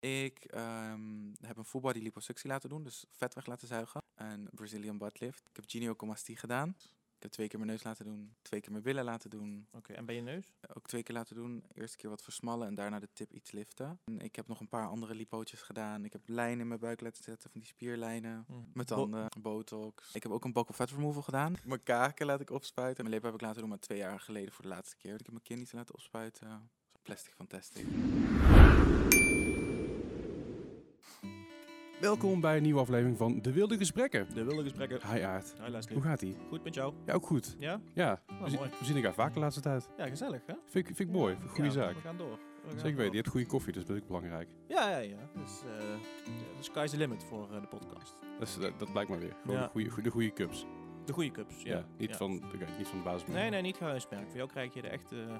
Ik ehm, heb een full body liposuctie laten doen, dus vet weg laten zuigen. Een Brazilian butt lift. Ik heb gynecomastie gedaan. Ik heb twee keer mijn neus laten doen, twee keer mijn billen laten doen. Oké, en bij je neus? Ook twee keer laten doen. Eerste keer wat versmallen en daarna de tip iets liften. En ik heb nog een paar andere lipootjes gedaan. Ik heb lijnen in mijn buik laten zetten, van die spierlijnen. Met Bo- tanden, botox. Ik heb ook een buccal fat removal gedaan. Mijn kaken laat ik opspuiten. Mijn lippen heb ik laten doen, maar twee jaar geleden voor de laatste keer. Ik heb mijn kin niet laten opspuiten. Plastic fantastic. Welkom bij een nieuwe aflevering van De Wilde Gesprekken. De wilde gesprekken. Hi Aard, Hi Leslie. hoe gaat ie? Goed met jou? Ja, ook goed. Ja? Ja, Nou, we, mooi. we zien elkaar vaak de laatste tijd. Ja, gezellig hè? Vind ik, vind ik mooi, goede Ja, zaak. We gaan door. We gaan Zeker weten, je hebt goede koffie, dus dat is belangrijk. Ja, ja, ja. Dus, de sky's the limit voor eh, de podcast. Dat, dat blijkt maar weer. Gewoon Ja. de, goede, goede, de goede cups. De goede cups, ja. Niet. Van, oké, niet van de basis. Nee, nee, niet gehuismerk. Voor jou krijg je de echte uh,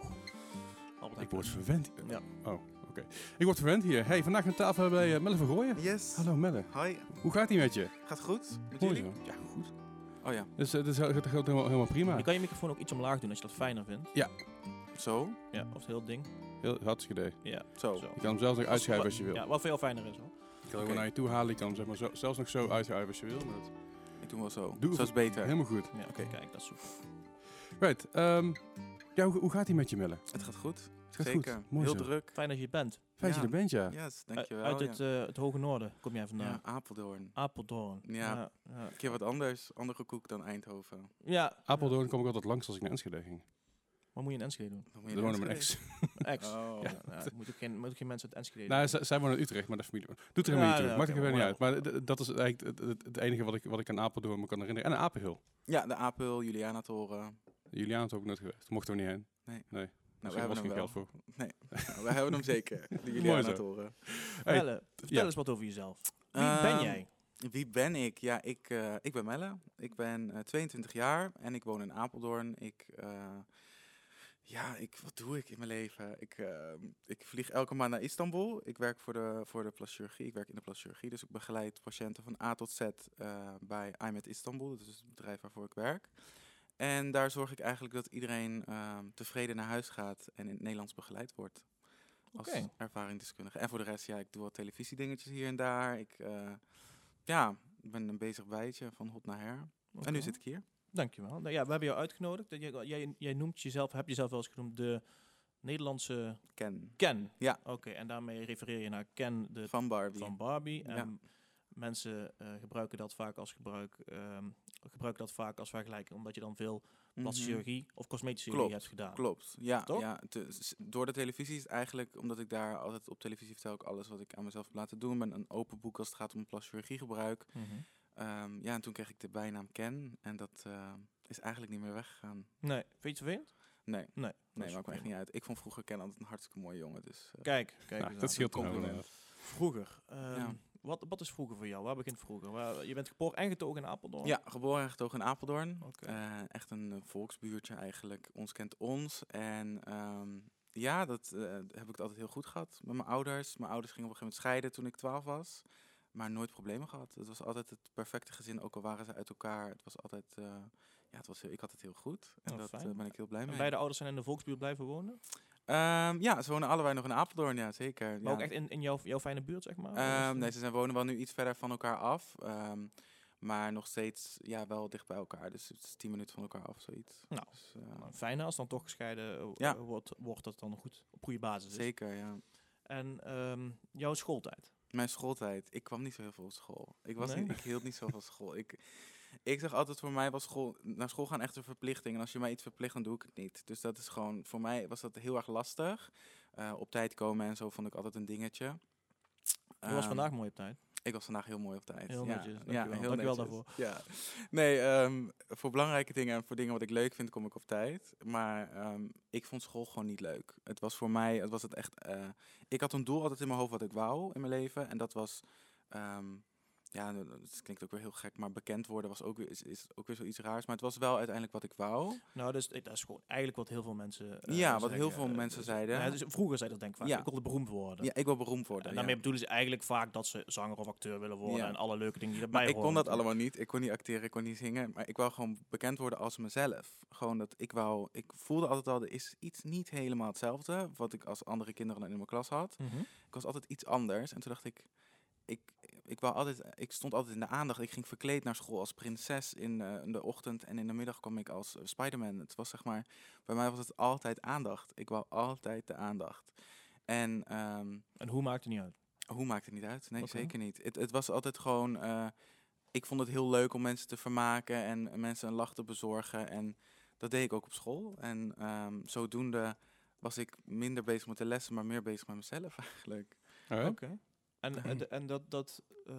Albert Ik word verwend. Ja. Oh, oké. Ik word verwend hier. Hey, vandaag aan tafel hebben wij eh, Melle van Gooien. Yes. Hallo Melle, Hi. hoe gaat ie met je? Gaat goed? Met Mooi jullie? zo. Ja, goed. Oh ja. Dus het is, het gaat helemaal, helemaal prima. Je kan je microfoon ook iets omlaag doen als je dat fijner vindt. Zo? Ja, of het heel ding. Heel hartstikke idee. Ja, Zo. zo. Je kan hem zelfs nog uitschuiven als je wil. Ja, wat jou fijner is hoor. Je kan hem naar je toe halen. Je kan hem zeg maar, zo, zelfs nog zo uitschuiven als je wil. Maar dat, Ik doe wel zo. Doe zo is beter. helemaal goed. Ja, Oké. kijk, dat is super. Right. ehm, ja, hoe, hoe gaat ie met je, Melle? Het gaat goed. Gaat Zeker. goed. Mooi Heel zo. druk. Fijn dat je hier bent. Fijn dat je Ja. er bent, ja. Yes, dankjewel. Uit ja. het, eh, het hoge noorden kom jij vandaan. ja, Apeldoorn. Apeldoorn. Ja. Ja, ja. Een keer wat anders. Andere koek dan Eindhoven. Ja, Apeldoorn kom ik altijd langs als ik naar Enschede ging. Wat moet je in Enschede doen? Dan woonde mijn ex. Ex. Oh. Ja, ja, moet, ook geen, moet ook geen mensen uit Enschede nou, doen. zij, zij wonen in Utrecht, maar de familie doet er Ja, helemaal niet toe. ja, Maakt er verder niet maar uit. Maar dat is eigenlijk het, enige wat ik, wat ik aan Apeldoorn me kan herinneren. En een Apenhul. Ja, de Apel, Juliana Toren. Juliaan is ook nooit geweest. Mochten we niet heen. Nee. Nee. Nou, we hebben hem geen wel. geld voor. Nee, nou, we hebben hem zeker. Juliana zo. Toren. Hey, Melle, vertel ja. eens wat over jezelf. Wie Ehm, ben jij? Wie ben ik? Ja, ik, eh, ik ben Melle. Ik ben eh, 22 jaar en ik woon in Apeldoorn. Ik, eh, ja, ik, wat doe ik in mijn leven? Ik, eh, ik vlieg elke maand naar Istanbul. Ik werk voor de, voor de plaschirurgie. Ik werk in de plaschirurgie, dus ik begeleid patiënten van A tot Z eh, bij IMED Istanbul. Dat is het bedrijf waarvoor ik werk. En daar zorg ik eigenlijk dat iedereen ehm, tevreden naar huis gaat en in het Nederlands begeleid wordt. Als ervaringsdeskundige. En voor de rest, ja, ik doe wat televisiedingetjes hier en daar. Ik, eh, ja, ik ben een bezig bijtje van hot naar her. En nu zit ik hier. Dankjewel. Nou ja, we hebben jou uitgenodigd. Jij, jij, jij noemt jezelf, heb jezelf wel eens genoemd, de Nederlandse Ken. Ken. Ja. Oké, en daarmee refereer je naar Ken de, Van Barbie. van Barbie. En Ja. mensen eh, gebruiken dat vaak als gebruik, ehm, gebruiken dat vaak als vergelijking, omdat je dan veel plastische Mhm. chirurgie of cosmetische Klopt, chirurgie hebt gedaan. Klopt, ja. Toch? ja door de televisie is het eigenlijk, omdat ik daar altijd op televisie vertel ik alles wat ik aan mezelf heb laten doen. Ik ben een open boek als het gaat om plastische gebruik. Mhm. Ehm, ja, en toen kreeg ik de bijnaam Ken en dat eh, is eigenlijk niet meer weggegaan. Nee, vind je het vervelend? Nee, Nee. nee, maakt me echt niet uit. Ik vond vroeger Ken altijd een hartstikke mooie jongen, dus... eh, Kijk, kijk. Nou, eens dat scheelt compliment. wel. Vroeger. ehm, Ja. Wat, wat is vroeger voor jou? Waar begint vroeger? Waar, je bent geboren en getogen in Apeldoorn? Ja, geboren en getogen in Apeldoorn. Oké. Eh, echt een eh, volksbuurtje eigenlijk. Ons kent ons. En ehm, ja, dat eh, heb ik altijd heel goed gehad met mijn ouders. Mijn ouders gingen op een gegeven moment scheiden toen ik 12 was. Maar nooit problemen gehad. Het was altijd het perfecte gezin, ook al waren ze uit elkaar. Het was altijd, eh, ja, het was heel, ik had het heel goed. En Oh, dat eh, ben ik heel blij En mee. beide ouders zijn in de volksbuurt blijven wonen? Ehm, ja, ze wonen allebei nog in Apeldoorn, ja, zeker. Maar ja. ook echt in, in jouw, jouw fijne buurt, zeg maar? Ehm, nee, ze zijn wonen wel nu iets verder van elkaar af. ehm, maar nog steeds ja, wel dicht bij elkaar. Dus het is 10 minuten van elkaar af, zoiets. Nou, Dus, eh, Nou, fijne als dan toch gescheiden eh, Ja. wordt, wordt dat dan goed op goede basis is. zeker, ja. En jouw schooltijd? Mijn schooltijd. Ik kwam niet zo heel veel op school. Ik, was Nee? niet, ik hield niet zo van school. Ik, ik zeg altijd, voor mij was school, naar school gaan echt een verplichting. En als je mij iets verplicht, dan doe ik het niet. Dus dat is gewoon, voor mij was dat heel erg lastig. Eh, op tijd komen en zo vond ik altijd een dingetje. Je was Ehm, vandaag mooi op tijd. Ik was vandaag heel mooi op tijd. Heel ja, netjes, Ja, dankjewel. heel Dankjewel netjes. daarvoor. Ja. Nee, ehm, voor belangrijke dingen en voor dingen wat ik leuk vind, kom ik op tijd. Maar ehm, ik vond school gewoon niet leuk. Het was voor mij, het was het echt... eh, ik had een doel altijd in mijn hoofd wat ik wou in mijn leven. En dat was ja, dat dat klinkt ook weer heel gek, maar bekend worden was ook weer, is, is ook weer zoiets raars. Maar het was wel uiteindelijk wat ik wou. Nou, dus, dat is gewoon eigenlijk wat heel veel mensen eh, Ja, wat zeggen. heel veel Eh, mensen dus- zeiden. Ja, dus vroeger zei dat denk ik vaak. Ja. Ik wilde beroemd worden. Ja, ik wil beroemd worden. en ja. daarmee bedoelen ze eigenlijk vaak dat ze zanger of acteur willen worden en alle leuke dingen die erbij Maar ik kon horen dat allemaal niet. Ik kon niet acteren, ik kon niet zingen. Maar ik wou gewoon bekend worden als mezelf. Gewoon dat ik wou... Ik voelde altijd al, er is iets niet helemaal hetzelfde... wat ik als andere kinderen in mijn klas had. Mhm. Ik was altijd iets anders. En toen dacht ik... Ik, ik, wou altijd, ik stond altijd in de aandacht. Ik ging verkleed naar school als prinses in, eh, in de ochtend. En in de middag kwam ik als eh, Spider-Man. Het was zeg maar... Bij mij was het altijd aandacht. Ik wou altijd de aandacht. En... ehm, En hoe maakt het niet uit? hoe maakt het niet uit? Nee, zeker niet. Het, het was altijd gewoon. eh, ik vond het heel leuk om mensen te vermaken en mensen een lach te bezorgen. En dat deed ik ook op school. En ehm, zodoende was ik minder bezig met de lessen, maar meer bezig met mezelf eigenlijk. Oh, Oké. En, en dat, dat eh,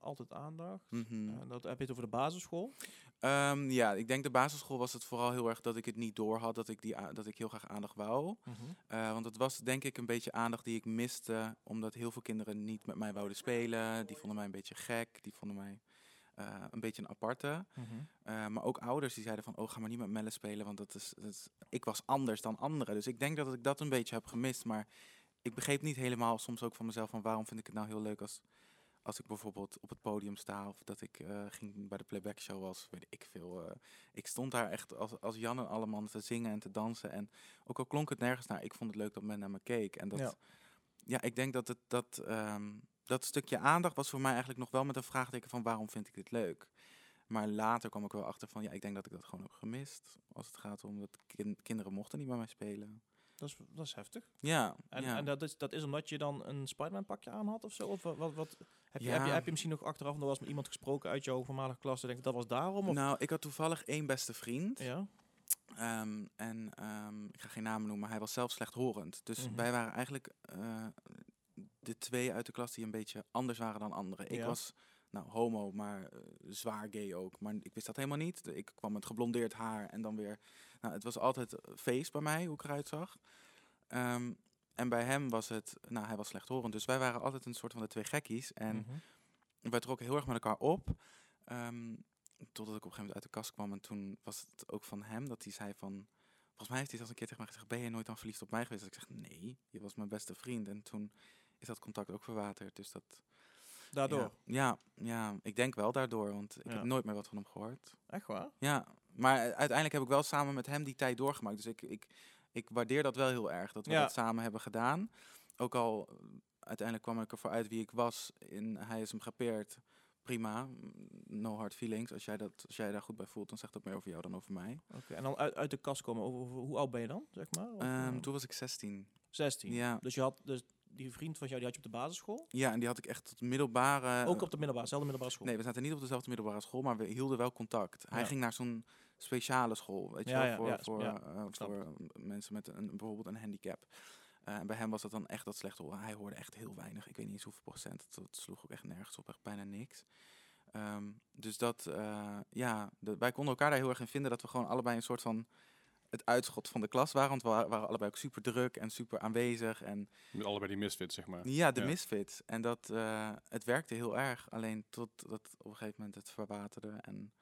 altijd aandacht. Mhm. En dat heb je het over de basisschool. Ehm, ja, ik denk de basisschool was het vooral heel erg dat ik het niet door had, dat ik, die, dat ik heel graag aandacht wou. Eh, want het was denk ik een beetje aandacht die ik miste, omdat heel veel kinderen niet met mij wouden spelen. Die vonden mij een beetje gek, die vonden mij eh, een beetje een aparte. Mhm. Eh, maar ook ouders die zeiden van, oh, ga maar niet met Melle spelen, want dat is, dat is, ik was anders dan anderen. Dus ik denk dat ik dat een beetje heb gemist. Maar ik begreep niet helemaal soms ook van mezelf van, waarom vind ik het nou heel leuk als, als ik bijvoorbeeld op het podium sta of dat ik eh, ging bij de playback show was, weet ik veel. eh, ik stond daar echt als, als Jan en Alleman te zingen en te dansen. En ook al klonk het nergens naar, ik vond het leuk dat men naar me keek. En dat, Ja. ja, ik denk dat het, dat, ehm, dat stukje aandacht was voor mij eigenlijk nog wel met een vraagteken van, waarom vind ik dit leuk? Maar later kwam ik wel achter van, ja, ik denk dat ik dat gewoon heb gemist. Als het gaat om dat kin- kinderen mochten niet bij mij spelen. Dat, is, dat is heftig. Ja, En, ja. en dat, is, dat is omdat je dan een Spider-Man pakje aan had of zo? Of wat, wat, heb, je, Ja. heb, je, heb je misschien nog achteraf nog eens met iemand gesproken uit jouw voormalige klas? en Denk dat was daarom? Of? nou, ik had toevallig één beste vriend. ja. Ehm, en ehm, ik ga geen namen noemen, maar hij was zelf slechthorend. Dus Mhm. wij waren eigenlijk eh, de twee uit de klas die een beetje anders waren dan anderen. Ik was nou, homo, maar eh, zwaar gay ook. Maar ik wist dat helemaal niet. Ik kwam met geblondeerd haar en dan weer... Nou, het was altijd eh, feest bij mij, hoe ik eruit zag. Ehm, en bij hem was het... Nou, hij was slechthorend. Dus wij waren altijd een soort van de twee gekkies. En Mhm. wij trokken heel erg met elkaar op. Ehm, totdat ik op een gegeven moment uit de kast kwam. En toen was het ook van hem dat hij zei van... Volgens mij heeft hij zelfs een keer tegen mij gezegd... Ben je nooit dan verliefd op mij geweest? Dat ik zeg, nee, je was mijn beste vriend. En toen is dat contact ook verwaterd. Dus dat... Daardoor? Ja, ja, ik denk wel daardoor. Want ik heb nooit meer wat van hem gehoord. Echt waar? Ja, maar uiteindelijk heb ik wel samen met hem die tijd doorgemaakt. Dus ik, ik, ik waardeer dat wel heel erg. Dat we dat samen hebben gedaan. Ook al... Uiteindelijk kwam ik ervoor uit wie ik was. In, hij is hem gepeerd prima, mm, no hard feelings. Als jij, dat, als jij daar goed bij voelt, dan zegt dat meer over jou dan over mij. Oké. En dan uit, uit de kast komen. Over, over- hoe oud ben je dan, zeg maar? Ehm, eh, toen was ik 16. 16. Ja. Dus je had dus die vriend van jou, die had je op de basisschool? ja, en die had ik echt tot middelbare... Ook op de middelbare, zelfde middelbare school? Nee, we zaten niet op dezelfde middelbare school, maar we hielden wel contact. Hij Ja. ging naar zo'n speciale school, weet je Ja, wel, ja, voor, ja, voor, eh, voor mensen met een, bijvoorbeeld een handicap. Eh, en bij hem was dat dan echt dat slechte horen. Hij hoorde echt heel weinig. Ik weet niet eens hoeveel procent. Dat, dat sloeg ook echt nergens op. Echt bijna niks. Ehm, dus dat, eh, ja, de- wij konden elkaar daar heel erg in vinden. Dat we gewoon allebei een soort van het uitschot van de klas waren. Want we wa- waren allebei ook super druk en super aanwezig. En allebei die misfits, zeg maar. ja, de Ja. misfits. En dat, eh, het werkte heel erg. Alleen tot dat op een gegeven moment het verwaterde. En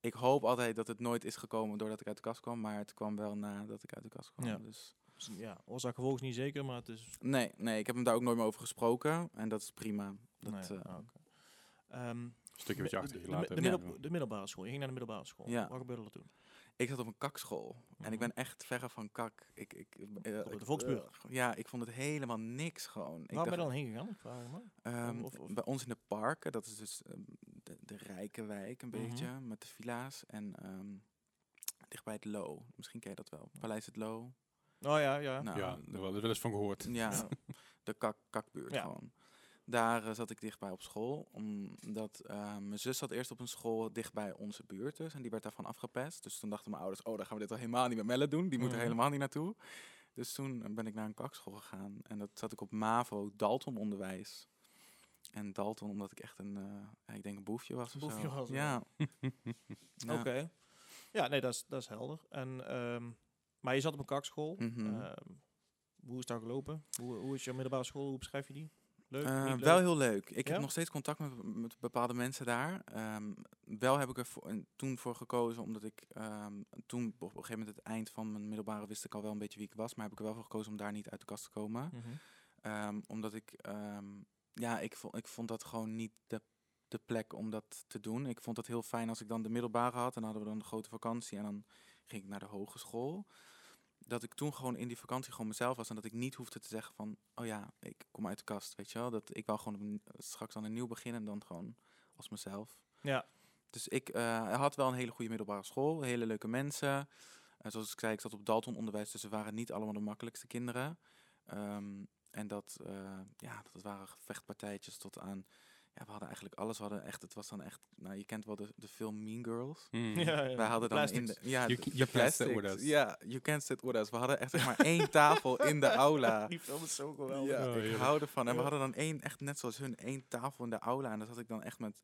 ik hoop altijd dat het nooit is gekomen doordat ik uit de kast kwam. Maar het kwam wel nadat ik uit de kast kwam. Ja. Dus Dus ja, oorzaak gevolgens niet zeker, maar het is... nee, nee, ik heb hem daar ook nooit meer over gesproken. En dat is prima. Dat, nee, eh, ah, oké. Ehm, Een stukje wat je achter je de, gelaten de, middel- de middelbare school. Je ging naar de middelbare school. Ja. Wat gebeurde er toen? Ik zat op een kakschool. En ik Mhm. ben echt verre van kak. Ik, ik, eh, Op de Volksbuurt? eh, ja, ik vond het helemaal niks gewoon. Waar ben je dan heen gegaan? Ik vraag me. Ehm, Of- of- Bij ons in de parken, dat is dus ehm, de, de rijke wijk een Mhm. beetje, met de villa's. En ehm dichtbij het Lo, misschien ken je dat wel. Paleis het Lo. Oh ja, ja. Nou, ja, daar wel wel eens van gehoord. ja, Ja. de kak, kakbuurt Ja. gewoon. Daar eh, zat ik dichtbij op school, omdat eh, mijn zus zat eerst op een school dichtbij onze buurt dus. En die werd daarvan afgepest. Dus toen dachten mijn ouders, oh, dan gaan we dit al helemaal niet met Melle doen. Die moet er Mhm. helemaal niet naartoe. Dus toen ben ik naar een kakschool gegaan. En dat zat ik op MAVO, Dalton onderwijs. En Dalton, omdat ik echt een, eh, ik denk een boefje was. of Boefje was, ja. Ja. Oké. Ja, nee, dat is, dat is helder. En, ehm, maar je zat op een kakschool. Mhm. Ehm, hoe is dat gelopen? Hoe, hoe is jouw middelbare school? Hoe beschrijf je die? Leuk, Eh, wel heel leuk. Ik Ja? heb nog steeds contact met, met bepaalde mensen daar. Ehm, wel heb ik er voor, toen voor gekozen, omdat ik ehm, toen op een gegeven moment het eind van mijn middelbare wist ik al wel een beetje wie ik was, maar heb ik er wel voor gekozen om daar niet uit de kast te komen. Mhm. Ehm, omdat ik, ja, ik vond, ik vond dat gewoon niet de, de plek om dat te doen. Ik vond het heel fijn als ik dan de middelbare had en dan hadden we dan de grote vakantie en dan ging ik naar de hogeschool. Dat ik toen gewoon in die vakantie gewoon mezelf was en dat ik niet hoefde te zeggen van, oh ja, ik kom uit de kast, weet je wel. Dat ik wou gewoon straks dan een nieuw beginnen en dan gewoon als mezelf. Ja, Dus ik eh, had wel een hele goede middelbare school, hele leuke mensen. Eh, zoals ik zei, ik zat op Dalton onderwijs, dus ze waren niet allemaal de makkelijkste kinderen. Ehm, en dat, eh, ja, dat waren vechtpartijtjes tot aan, ja, we hadden eigenlijk alles. We hadden echt, het was dan echt, nou, je kent wel de, de film Mean Girls. Mm. ja, ja. Wij hadden dan in de, ja, You you us. Ja, you can't sit with us. We hadden echt zeg maar één tafel in de aula. Die film is zo geweldig. Ja, Oh, ik hou ervan. En we hadden dan één, echt net zoals hun, één tafel in de aula. En dat had ik dan echt met,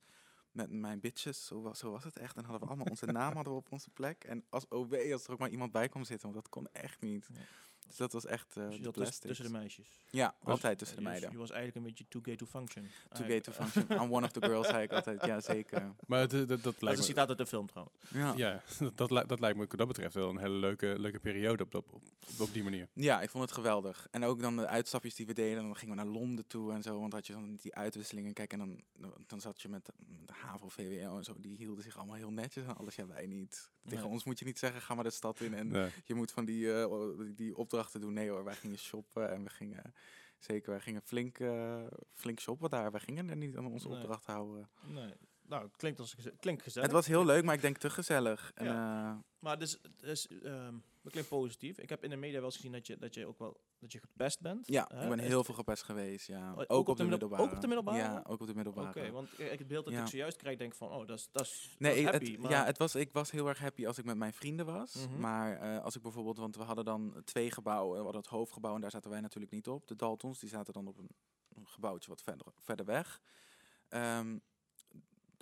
met mijn bitches. Zo was, zo was het echt. En hadden we allemaal onze naam hadden we op onze plek. En als OB, als er ook maar iemand bij kwam zitten, want dat kon echt niet. Ja. Dus dat was echt eh Dus de zat tussen, de meisjes. Ja, Was- altijd tussen de meiden. Je was eigenlijk een beetje too gay to function. To gay to function. I'm one of the girls, zei ik altijd. Ja, zeker. Maar het, dat, dat, Dat is lijkt een me, citaat uit de film trouwens. Ja. ja, dat, dat, dat lijkt me wat dat betreft wel een hele leuke, leuke periode op, op, op, op die manier. Ja, ik vond het geweldig. En ook dan de uitstapjes die we deden. Dan gingen we naar Londen toe en zo. Want had je dan die uitwisselingen. Kijk, en dan, dan- dan zat je met de, de HAVO, VWO en zo. Die hielden zich allemaal heel netjes en alles. Ja, wij niet. Tegen Nee. ons moet je niet zeggen, ga maar de stad in. En Nee. je moet van die, eh, die- opdrachten doen. Nee hoor, wij gingen shoppen en we gingen... Zeker, wij gingen flink, eh, flink shoppen daar. Wij gingen er niet aan onze Nee. opdracht houden. Nee. Nou, het klinkt, als, klinkt gezellig. Het was heel leuk, maar ik denk te gezellig. En, eh, Maar dus, dus ehm, dat klinkt positief. Ik heb in de media wel eens gezien dat je, dat je ook wel dat je gepest bent. ja, hè? ik ben heel veel gepest geweest, ja. ook Ook, op op de de middel- middelbare. ook op de middelbare? Ja, ook op de middelbare. Oké, want ik- het beeld dat Ja. ik zojuist krijg, denk van, oh, dat is, dat is, Nee, het- maar ja, het was, ik was heel erg happy als ik met mijn vrienden was. Mhm. Maar eh, als ik bijvoorbeeld, want we hadden dan twee gebouwen. We hadden het hoofdgebouw en daar zaten wij natuurlijk niet op. De Daltons, die zaten dan op een, een gebouwtje wat verder, verder weg. Ehm,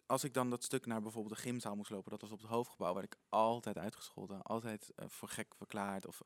als ik dan dat stuk naar bijvoorbeeld de gymzaal moest lopen, dat was op het hoofdgebouw, werd ik altijd uitgescholden. Altijd eh, voor gek verklaard. Of,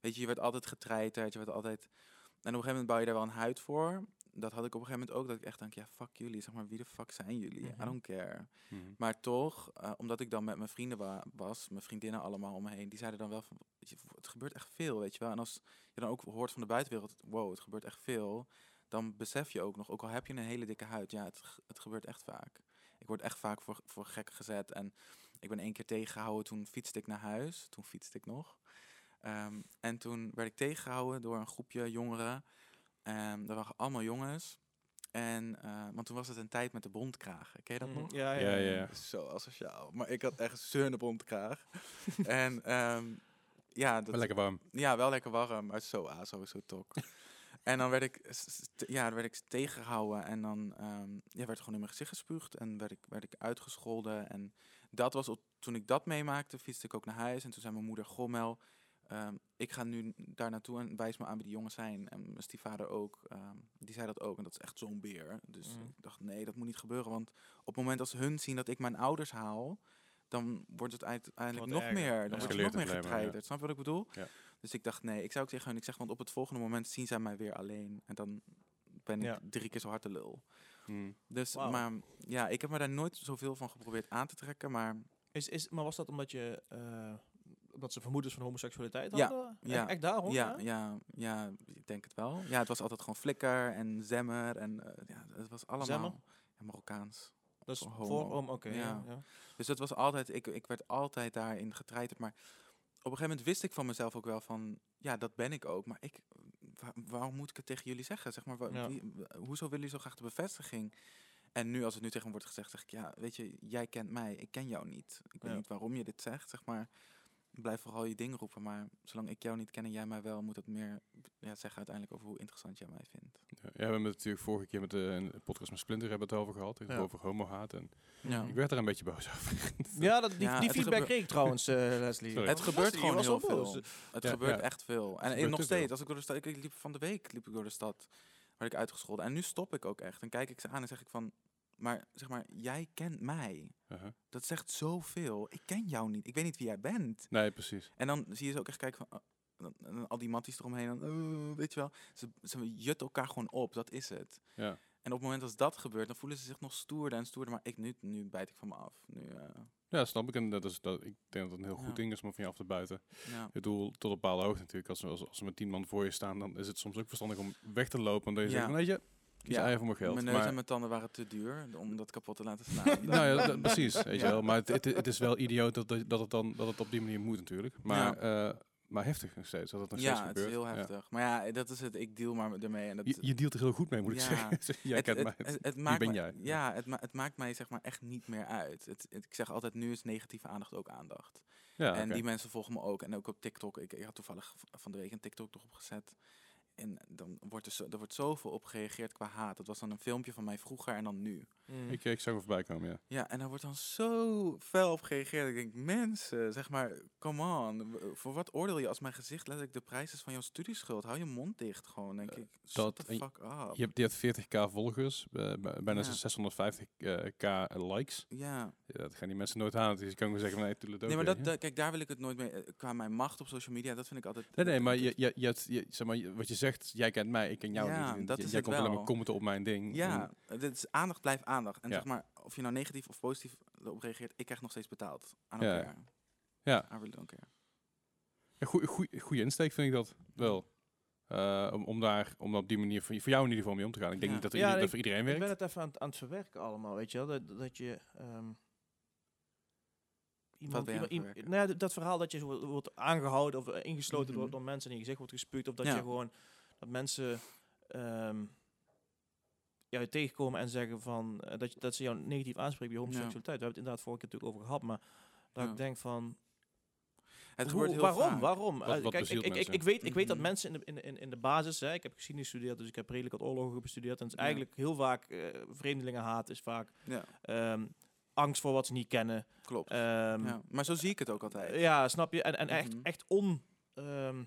weet je, je werd altijd getreiterd. Je werd altijd... En op een gegeven moment bouw je daar wel een huid voor. Dat had ik op een gegeven moment ook, dat ik echt denk, ja, fuck jullie. Zeg maar, wie de fuck zijn jullie? Mhm. I don't care. Mhm. Maar toch, eh, omdat ik dan met mijn vrienden wa- was, mijn vriendinnen allemaal om me heen, die zeiden dan wel van, je, het gebeurt echt veel, weet je wel. En als je dan ook hoort van de buitenwereld, wow, het gebeurt echt veel, dan besef je ook nog, ook al heb je een hele dikke huid, ja, het, het gebeurt echt vaak. Ik word echt vaak voor, voor gek gezet en ik ben één keer tegengehouden, toen fietste ik naar huis, toen fietste ik nog. Ehm, en toen werd ik tegengehouden door een groepje jongeren. Um, dat waren allemaal jongens. En, eh, want toen was het een tijd met de bondkragen. Ken je dat Mhm. nog? Ja, ja, Ja, ja. ja, ja. Zo asociaal. Maar ik had echt zo'n bondkraag. en ehm, ja, dat, Wel lekker warm. ja, wel lekker warm, maar zo aso, zo tok. En dan werd ik, ja, dan werd ik tegengehouden en dan ehm, ja, werd gewoon in mijn gezicht gespuugd en werd ik, werd ik uitgescholden. En dat was, op, toen ik dat meemaakte, fietste ik ook naar huis. En toen zei mijn moeder, goh Mel, ehm, ik ga nu daar naartoe en wijs me aan wie die jongens zijn. En mijn stiefvader ook, ehm, die zei dat ook. En dat is echt zo'n beer. Dus Mhm. ik dacht, nee, dat moet niet gebeuren. Want op het moment als hun zien dat ik mijn ouders haal, dan wordt het uiteindelijk nog erger. meer. Dan Ja. wordt je nog meer het ja. getreiterd. Snap je wat ik bedoel? Ja. Dus ik dacht, nee, ik zou ook tegen hun, ik zeg, want op het volgende moment zien zij mij weer alleen. En dan ben ik Ja. drie keer zo hard de lul. Mhm. Dus, maar ja, ik heb me daar nooit zoveel van geprobeerd aan te trekken. Maar Is, is, maar was dat omdat je, eh, omdat ze vermoedens van homoseksualiteit Ja, hadden? ja, Echt, echt daarom? ja, ja, ja, ik denk het wel. Ja, het was altijd gewoon flikker en zemmer. En eh, ja, het was allemaal Zemmer? ja, Marokkaans. Dat is Voor om, oké. ja. Ja. Ja, Dus dat was altijd, ik, ik werd altijd daarin getreiterd. Maar op een gegeven moment wist ik van mezelf ook wel van, ja, dat ben ik ook. Maar ik, wa- waarom moet ik het tegen jullie zeggen? Zeg maar, Ja. wie- hoezo willen jullie zo graag de bevestiging? En nu, als het nu tegen me wordt gezegd, zeg ik, ja, weet je, jij kent mij, ik ken jou niet. Ik weet Ja. niet waarom je dit zegt, zeg maar. Blijf vooral je ding roepen, maar zolang ik jou niet ken en jij mij wel, moet dat meer ja, zeggen uiteindelijk over hoe interessant jij mij vindt. Ja, we hebben het natuurlijk vorige keer met de een podcast met Splinter hebben we het over gehad. Ja. Over homohaat. En Ja. ik werd er een beetje boos over. Ja, dat, die, Ja, die het feedback kreeg ik trouwens, eh, Leslie. Sorry. Het gebeurt gewoon heel veel. Het Ja, gebeurt ja. echt veel. En, nog te steeds, als ik door de stad, ik liep van de week liep ik door de stad, werd ik uitgescholden. En nu stop ik ook echt. En kijk ik ze aan en zeg ik van, maar zeg maar, jij kent mij. Uh-huh. Dat zegt zoveel. Ik ken jou niet. Ik weet niet wie jij bent. Nee, precies. En dan zie je ze ook echt kijken van, oh, dan- en dan al die matties eromheen, dan, eh, weet je wel. Ze, ze jutten elkaar gewoon op, dat is het. Ja. En op het moment als dat gebeurt, dan voelen ze zich nog stoerder en stoerder. Maar ik, nu, nu bijt ik van me af. Nu, eh, Ja, snap ik. En dat is, dat, ik denk dat het een heel goed ding is om van je af te buiten. ja. Ik bedoel, tot op bepaalde hoogte natuurlijk. Als, als, als er met tien man voor je staan, dan is het soms ook verstandig om weg te lopen. Omdat je Ja. zegt, weet je, kies Ja. eigen voor mijn geld. Mijn neus maar, en mijn tanden waren te duur om dat kapot te laten slaan. nou ja, precies. Weet je wel. Maar het, het, het is wel idioot dat, dat, dat het dan dat het op die manier moet natuurlijk. Maar, eh, maar heftig nog steeds. Dat het nog steeds ja, het gebeurt. is heel Ja. heftig. Maar ja, dat is het. Ik deal maar ermee. En dat, Je, je dealt er heel goed mee, moet ik Ja. zeggen. jij het, kent het, mij. het, maakt ben jij? Ja, het, ma- het maakt mij zeg maar echt niet meer uit. Het, ik zeg altijd, nu is negatieve aandacht ook aandacht. ja, en die mensen volgen me ook. En ook op TikTok. Ik, ik had toevallig van de week een TikTok erop gezet. En dan wordt er, zo, er wordt zoveel op gereageerd qua haat. Dat was dan een filmpje van mij vroeger en dan nu. Mm. ik, ik zag hem voorbij komen, ja. Ja, en daar wordt dan zo fel op gereageerd. Ik denk, mensen, zeg maar, come on. Voor wat oordeel je als mijn gezicht letterlijk de prijs is van jouw studieschuld? Hou je mond dicht gewoon, denk Eh, ik. Shut dat- the fuck up. Je hebt, die had 40k volgers, eh, bijna Ja. 650k likes. Ja. Ja, dat gaan die mensen nooit halen. Dus je kan gewoon zeggen, van, nee, toedeledokie, Nee, maar dat, kijk, daar wil ik het nooit mee. eh, Qua mijn macht op social media, dat vind ik altijd. Nee, nee, maar, je, je, je, zeg maar wat je zegt, jij kent mij, ik ken jou Ja, niet. dat J- is jij het komt alleen maar wel. commenten op mijn ding. Ja, het is aandacht blijft aandacht. En Ja. zeg maar, of je nou negatief of positief erop reageert, ik krijg nog steeds betaald. Aan Ja. elkaar. Ja. I really don't care. Een goeie, goeie, goeie insteek vind ik dat wel. Eh, om, om daar om op die manier voor, voor jou in ieder geval mee om te gaan. Ik denk Ja. niet dat, er Ja, ieder- dat ik- voor iedereen Ik werkt. ben het even aan, het- aan het verwerken allemaal, weet je wel. Dat, dat je... ehm, iemand, je iemand- nou ja, dat, verhaal dat je zo wordt, wordt aangehouden of eh, ingesloten Mhm. door, door mensen en in je gezicht wordt gespuugd. Of dat Ja. je gewoon... Dat mensen... ehm je tegenkomen en zeggen van... eh, dat, dat ze jou negatief aanspreken bij je homoseksualiteit. We hebben het inderdaad vorige keer natuurlijk over gehad. Maar dat Ja. ik denk van... Het Hoe- heel waarom? vaak. Waarom? Wat- Eh, wat Kijk, ik, ik, ik, weet, ik weet dat Mhm. mensen in de, in, in, in de basis, hè, ik heb geschiedenis gestudeerd, dus ik heb redelijk wat oorlogen bestudeerd. En het is Ja. eigenlijk heel vaak, eh vreemdelingenhaat is vaak Ja, ehm, angst voor wat ze niet kennen. klopt. Ehm, ja. Maar zo zie ik het ook altijd. ja, snap je? En, en echt, Mhm. echt on... ehm,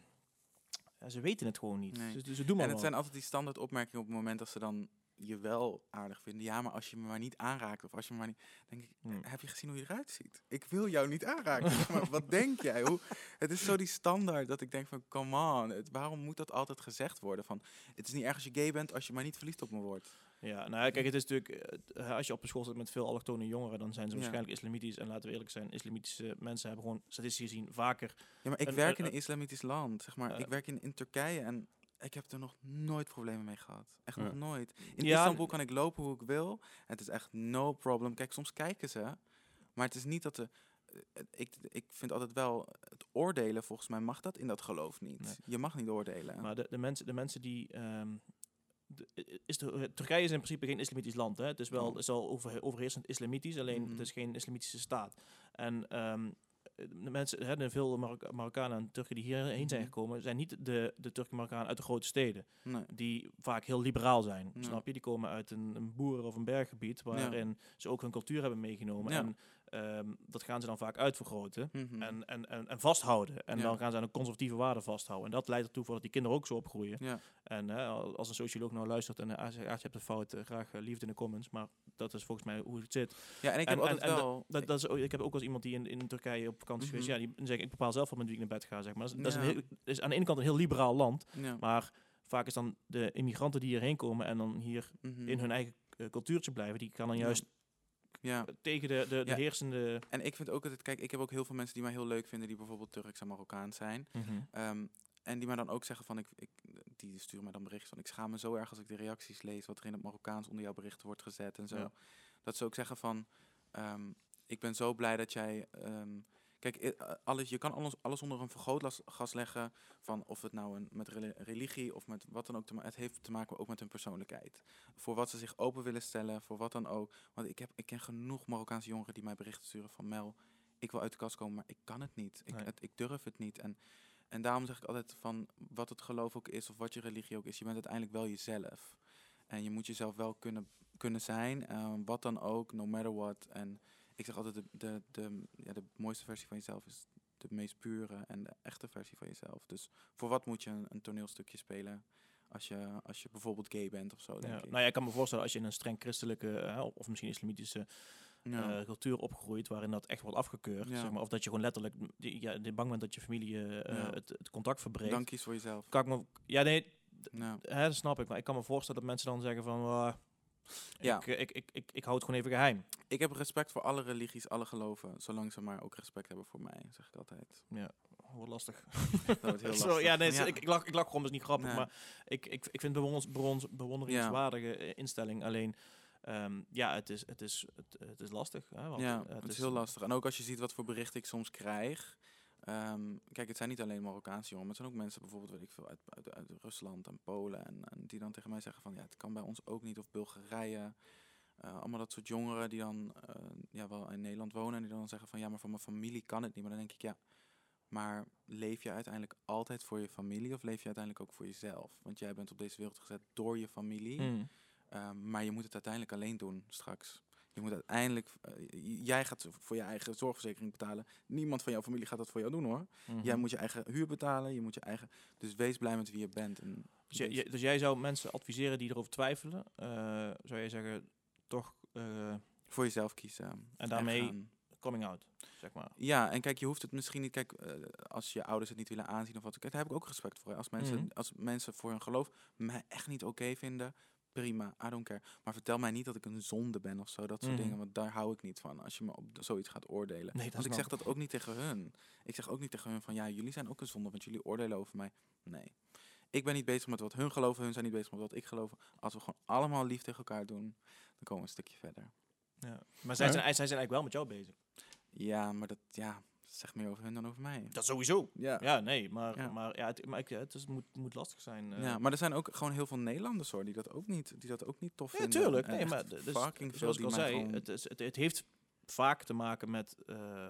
ja, ze weten het gewoon niet. Nee. Dus, dus ze doen maar En het zijn altijd die standaard opmerkingen op het moment dat ze dan je wel aardig vinden. Ja, maar als je me maar niet aanraakt of als je me maar niet... denk ik, Hmm. heb je gezien hoe je eruit ziet? Ik wil jou niet aanraken. Maar wat denk jij? Hoe, het is zo die standaard dat ik denk van, come on. Het, waarom moet dat altijd gezegd worden? Van, het is niet erg als je gay bent als je maar niet verliefd op me wordt. Ja, nou ja, kijk, het is natuurlijk... eh, als je op een school zit met veel allochtone jongeren, dan zijn ze Ja. waarschijnlijk islamitisch. En laten we eerlijk zijn, islamitische mensen hebben gewoon statistisch gezien vaker... Ja, maar ik Een- werk een- in een islamitisch land. Zeg maar, Eh. ik werk in, in Turkije en ik heb er nog nooit problemen mee gehad. Echt Ja. nog nooit. In Ja, Istanbul kan ik lopen hoe ik wil. Het is echt no problem. Kijk, soms kijken ze. Maar het is niet dat de... eh, Ik, ik vind altijd wel, het oordelen, volgens mij mag dat in dat geloof niet. Nee. Je mag niet oordelen. Maar de, de, mensen, de mensen die... ehm, de- i- is de, eh, Turkije is in principe geen islamitisch land. Hè? Het is wel, het is wel over, overheersend islamitisch, alleen het is geen islamitische staat. En ehm, de mensen, hè, de veel Marok- Marokkanen en Turken die hierheen zijn Mhm. gekomen, zijn niet de, de Turken Marokkanen uit de grote steden. nee. Die vaak heel liberaal zijn. Snap je? Die komen uit een, een boeren- of een berggebied waarin ze ook hun cultuur hebben meegenomen. Ja. En ehm, dat gaan ze dan vaak uitvergroten. Mhm. En, en, en, en vasthouden. En Ja. dan gaan ze aan een conservatieve waarde vasthouden. En dat leidt ertoe voor dat die kinderen ook zo opgroeien. ja. En als een socioloog nou luistert en hij zegt, ah, je hebt een fout, eh, graag eh, liefde in de comments. Maar dat is volgens mij hoe het zit. ja, en ik heb altijd en- en wel... Dat, dat is, ook- ik heb ook eens iemand die in, in Turkije op vakantie is geweest. Mhm. Ja, die zegt, ik bepaal zelf wel met wie ik naar bed ga. Zeg maar. Dat, is, Ja. een heel, is aan de ene kant een heel liberaal land. Maar vaak is dan de immigranten die hierheen komen en dan hier mhm. in hun eigen cultuurtje blijven. Die gaan dan juist Ja. tegen de, de, heersende... En ik vind ook altijd, kijk, ik heb ook heel veel mensen die mij heel leuk vinden, die bijvoorbeeld Turks en Marokkaans zijn. Ehm, en die mij dan ook zeggen van, ik, ik, die sturen mij dan berichten van, ik schaam me zo erg als ik de reacties lees, wat er in het Marokkaans onder jouw berichten wordt gezet en zo. Ja. Dat ze ook zeggen van, ehm, ik ben zo blij dat jij, ehm, kijk, i- eh, alles, je kan alles, alles onder een vergrootglas leggen van of het nou een, met reli- religie of met wat dan ook, te het heeft te maken ook met hun persoonlijkheid. Voor wat ze zich open willen stellen, voor wat dan ook. Want ik, heb, ik ken genoeg Marokkaanse jongeren die mij berichten sturen van, Mel, ik wil uit de kast komen, maar ik kan het niet. Ik, Nee. het, ik durf het niet. En, en daarom zeg ik altijd van wat het geloof ook is of wat je religie ook is, je bent uiteindelijk wel jezelf. En je moet jezelf wel kunnen, kunnen zijn, eh, wat dan ook, no matter what. En ik zeg altijd, de, de, de, ja, de mooiste versie van jezelf is de meest pure en de echte versie van jezelf. Dus voor wat moet je een, een toneelstukje spelen als je, als je bijvoorbeeld gay bent of zo, denk Ja. ik. Nou ja, ik kan me voorstellen als je in een streng christelijke eh, of misschien islamitische Ja. eh, cultuur opgegroeid waarin dat echt wordt afgekeurd. Ja. Zeg maar, of dat je gewoon letterlijk die- ja, die bang bent dat je familie eh, Ja. het, het contact verbreekt. Dan kies voor jezelf. Kan ik me, ja, nee, Ja. hè, dat snap ik. Maar ik kan me voorstellen dat mensen dan zeggen van... "Ah, Ja. ik, eh, ik, ik, ik, ik hou het gewoon even geheim. Ik heb respect voor alle religies, alle geloven, zolang ze maar ook respect hebben voor mij, zeg ik altijd. Wordt lastig. Dat wordt heel Zo, lastig. ja, nee, Ja. Ik, ik, lach, ik lach gewoon, is niet grappig. Nee. Maar ik, ik, ik vind het bewonderingswaardige eh, instelling. Alleen, ehm, ja, het is, het, is, het, het is lastig. Hè, want, ja, eh, het is heel lastig. En ook als je ziet wat voor berichten ik soms krijg. Ehm, kijk, het zijn niet alleen Marokkaanse jongens, maar het zijn ook mensen bijvoorbeeld, weet ik veel, uit, uit, uit Rusland en Polen. En, en die dan tegen mij zeggen van, ja, het kan bij ons ook niet. Of Bulgarije. Eh, allemaal dat soort jongeren die dan eh, ja, wel in Nederland wonen. En die dan zeggen van, ja, maar voor mijn familie kan het niet. Maar dan denk ik, ja, maar leef je uiteindelijk altijd voor je familie? Of leef je uiteindelijk ook voor jezelf? Want jij bent op deze wereld gezet door je familie. Mm. Ehm, maar je moet het uiteindelijk alleen doen straks. Je moet uiteindelijk, eh, jij gaat voor je eigen zorgverzekering betalen. Niemand van jouw familie gaat dat voor jou doen hoor. Mhm. Jij moet je eigen huur betalen, je moet je eigen. Dus wees blij met wie je bent. En Dus, jij- jij- dus jij zou mensen adviseren die erover twijfelen, eh, zou je zeggen, toch eh, voor jezelf kiezen. En daarmee- coming out, zeg maar. Ja, en kijk, je hoeft het misschien niet. Kijk, als je ouders het niet willen aanzien of wat. Daar heb ik ook respect voor. hè. Als mensen, Mhm. als mensen voor hun geloof mij echt niet oké vinden, prima, I don't care. Maar vertel mij niet dat ik een zonde ben of zo, dat soort Mhm. dingen. Want daar hou ik niet van. Als je me op zoiets gaat oordelen. Nee, dat Want ik zeg dat ook niet tegen hun. Ik zeg ook niet tegen hun van ja, jullie zijn ook een zonde, want jullie oordelen over mij. Nee. Ik ben niet bezig met wat hun geloven, hun zijn niet bezig met wat ik geloof. Als we gewoon allemaal lief tegen elkaar doen, dan komen we een stukje verder. Ja. Maar zij, Ja. zijn, zij zijn eigenlijk wel met jou bezig. Ja, maar dat ja, zegt meer over hun dan over mij. Dat sowieso. Ja. Ja, nee, maar, Ja. maar, ja, het, maar ik, het is, moet, moet lastig zijn. eh. Ja, maar er zijn ook gewoon heel veel Nederlanders hoor, die dat ook niet, die dat ook niet tof Ja, vinden. tuurlijk. Nee, maar dus, fucking veel zoals ik al mij zei, gewoon- het, is, het, het heeft vaak te maken met eh,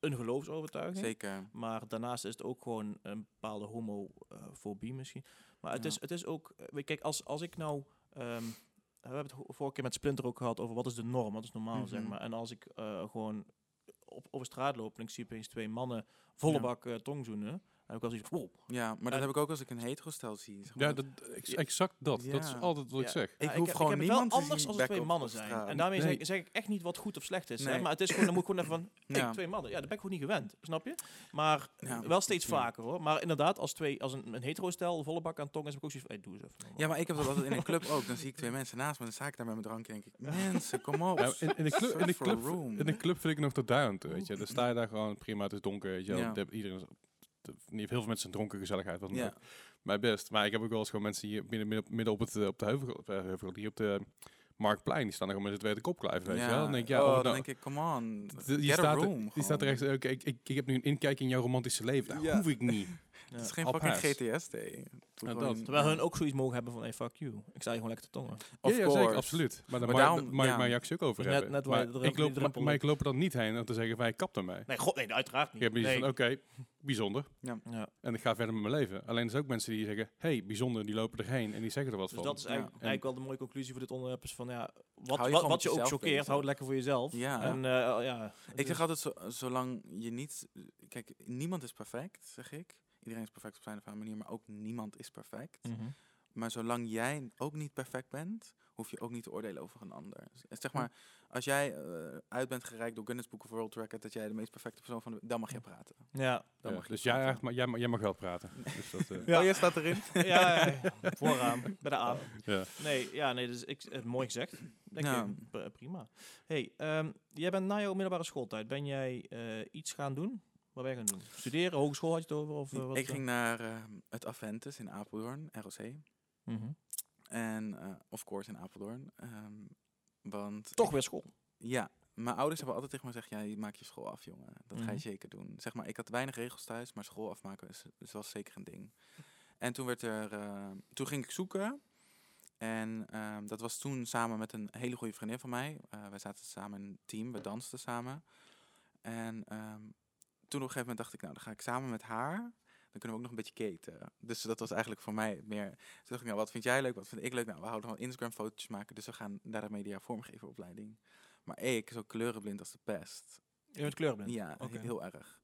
een geloofsovertuiging. Zeker. Maar daarnaast is het ook gewoon een bepaalde homofobie misschien. Maar het, Ja. is, het is ook... eh, Kijk, als, als ik nou... ehm, we hebben het vorige keer met Splinter ook gehad over wat is de norm, wat is normaal, zeg Mhm. maar. En als ik eh, gewoon op, over straat loop en ik zie opeens twee mannen volle bak eh, tongzoenen, zoiets van, wow. Ja, maar dat heb ik ook als ik een hetero-stel zie. Zeg maar Ja, dat- dat, ex- exact dat. Dat is altijd wat ik zeg. ik hoef heb- gewoon niemand wel te anders zien als er twee mannen zijn. straat. En daarmee Nee. zeg, zeg ik echt niet wat goed of slecht is. Hè? Nee. Maar het is gewoon, dan moet ik gewoon even van, hey, twee mannen. Ja, dat ben ik gewoon niet gewend. Snap je? Maar Ja. wel steeds Ja. vaker hoor. Maar inderdaad, als, twee, als een, een hetero-stel volle bak aan tong is, heb ik ook zoiets van, hey, doe eens even. normaal. Ja, maar ik heb dat altijd in een club ook. Dan zie ik twee mensen naast me, dan sta ik daar met mijn drankje en denk ik, mensen, kom op. Ja, in, in, de club, in, de club, in de club vind ik nog tot toe, weet je. Dan sta je daar gewoon, prima, het is donker, weet je Iedereen, niet heel veel mensen dronken, gezelligheid, wat dan Ja. ook. Mijn best. Maar ik heb ook wel eens gewoon mensen hier midden, midden, midden op, het, eh, op de heuvel, op de heuvel, hier op de Marktplein, die staan er gewoon met z'n tweeën te kopklijven, weet je wel. Dan denk ik, ja, oh, dan nou- denk ik, come on. die, staat er, room, die staat er echt, ik, ik, ik heb nu een inkijk in jouw romantische leven. Dat Ja. hoef ik niet. Ja. Het is geen fucking. GTS Ja. Terwijl hun ook zoiets mogen hebben van, hey, fuck you. Ik sta hier gewoon lekker te tongen. Of ja, ja, zeker, absoluut. Maar, daar Maar maar, daarom- maar, ja. maar je ook over hebben. net waar maar, je ik loop, er dan niet heen om te zeggen, je kapt ermee. Nee, god, nee, uiteraard niet. Ik heb niet nee. van, oké, bijzonder. ja. En ik ga verder met mijn leven. Alleen er zijn ook mensen die zeggen, hey, bijzonder, die lopen erheen en die zeggen er wat Dus van. dat is eigenlijk, Ja. eigenlijk wel de mooie conclusie voor dit onderwerp. Is van, ja, wat, je wat, je ook choqueert, houd het lekker voor jezelf. Ja. En, eh, ja, het Ik zeg is- altijd, zo, zolang je niet... Kijk, niemand is perfect, zeg ik. Iedereen is perfect op zijn of haar manier, maar ook niemand is perfect. Mhm. Maar zolang jij ook niet perfect bent, hoef je ook niet te oordelen over een ander. Dus Zeg maar, als jij eh, uit bent gereikt door Guinness Book of World Record dat jij de meest perfecte persoon van de dan mag je praten. Ja, Dan Ja, mag je dus jij, praten. maar, jij, mag- jij mag wel praten. Dus dat, eh, Ja, jij staat erin. ja, ja, ja. vooraan, bij de aan. ja. Nee, ja, nee, dus ik, eh, mooi gezegd. Denk Ja. ik, prima. Hey, ehm, jij bent na jouw middelbare schooltijd, ben jij eh, iets gaan doen? Wat ben je gaan doen? Studeren, hogeschool had je het over? Of, eh, wat, ik eh? ging naar eh, het Aventus in Apeldoorn, ROC. Mhm. En, of course, in Apeldoorn. Ehm, want Toch weer school. Ja, mijn ouders hebben altijd tegen me gezegd, ja, je maakt je school af, jongen. Dat ga je Mhm. zeker doen. Zeg maar, ik had weinig regels thuis, maar school afmaken is, is wel zeker een ding. En toen werd er, toen ging ik zoeken. En ehm, dat was toen samen met een hele goede vriendin van mij. Wij zaten samen in een team, we dansten samen. En ehm, toen op een gegeven moment dacht ik, nou, dan ga ik samen met haar. Dan kunnen we ook nog een beetje keten. Dus dat was eigenlijk voor mij meer. Toen dacht ik, nou, wat vind jij leuk? Wat vind ik leuk? Nou, we houden van Instagram fotootjes maken. Dus we gaan naar de media vormgeven opleiding. Maar ik, zo kleurenblind als de pest. Je bent kleurblind? Ja, heel erg.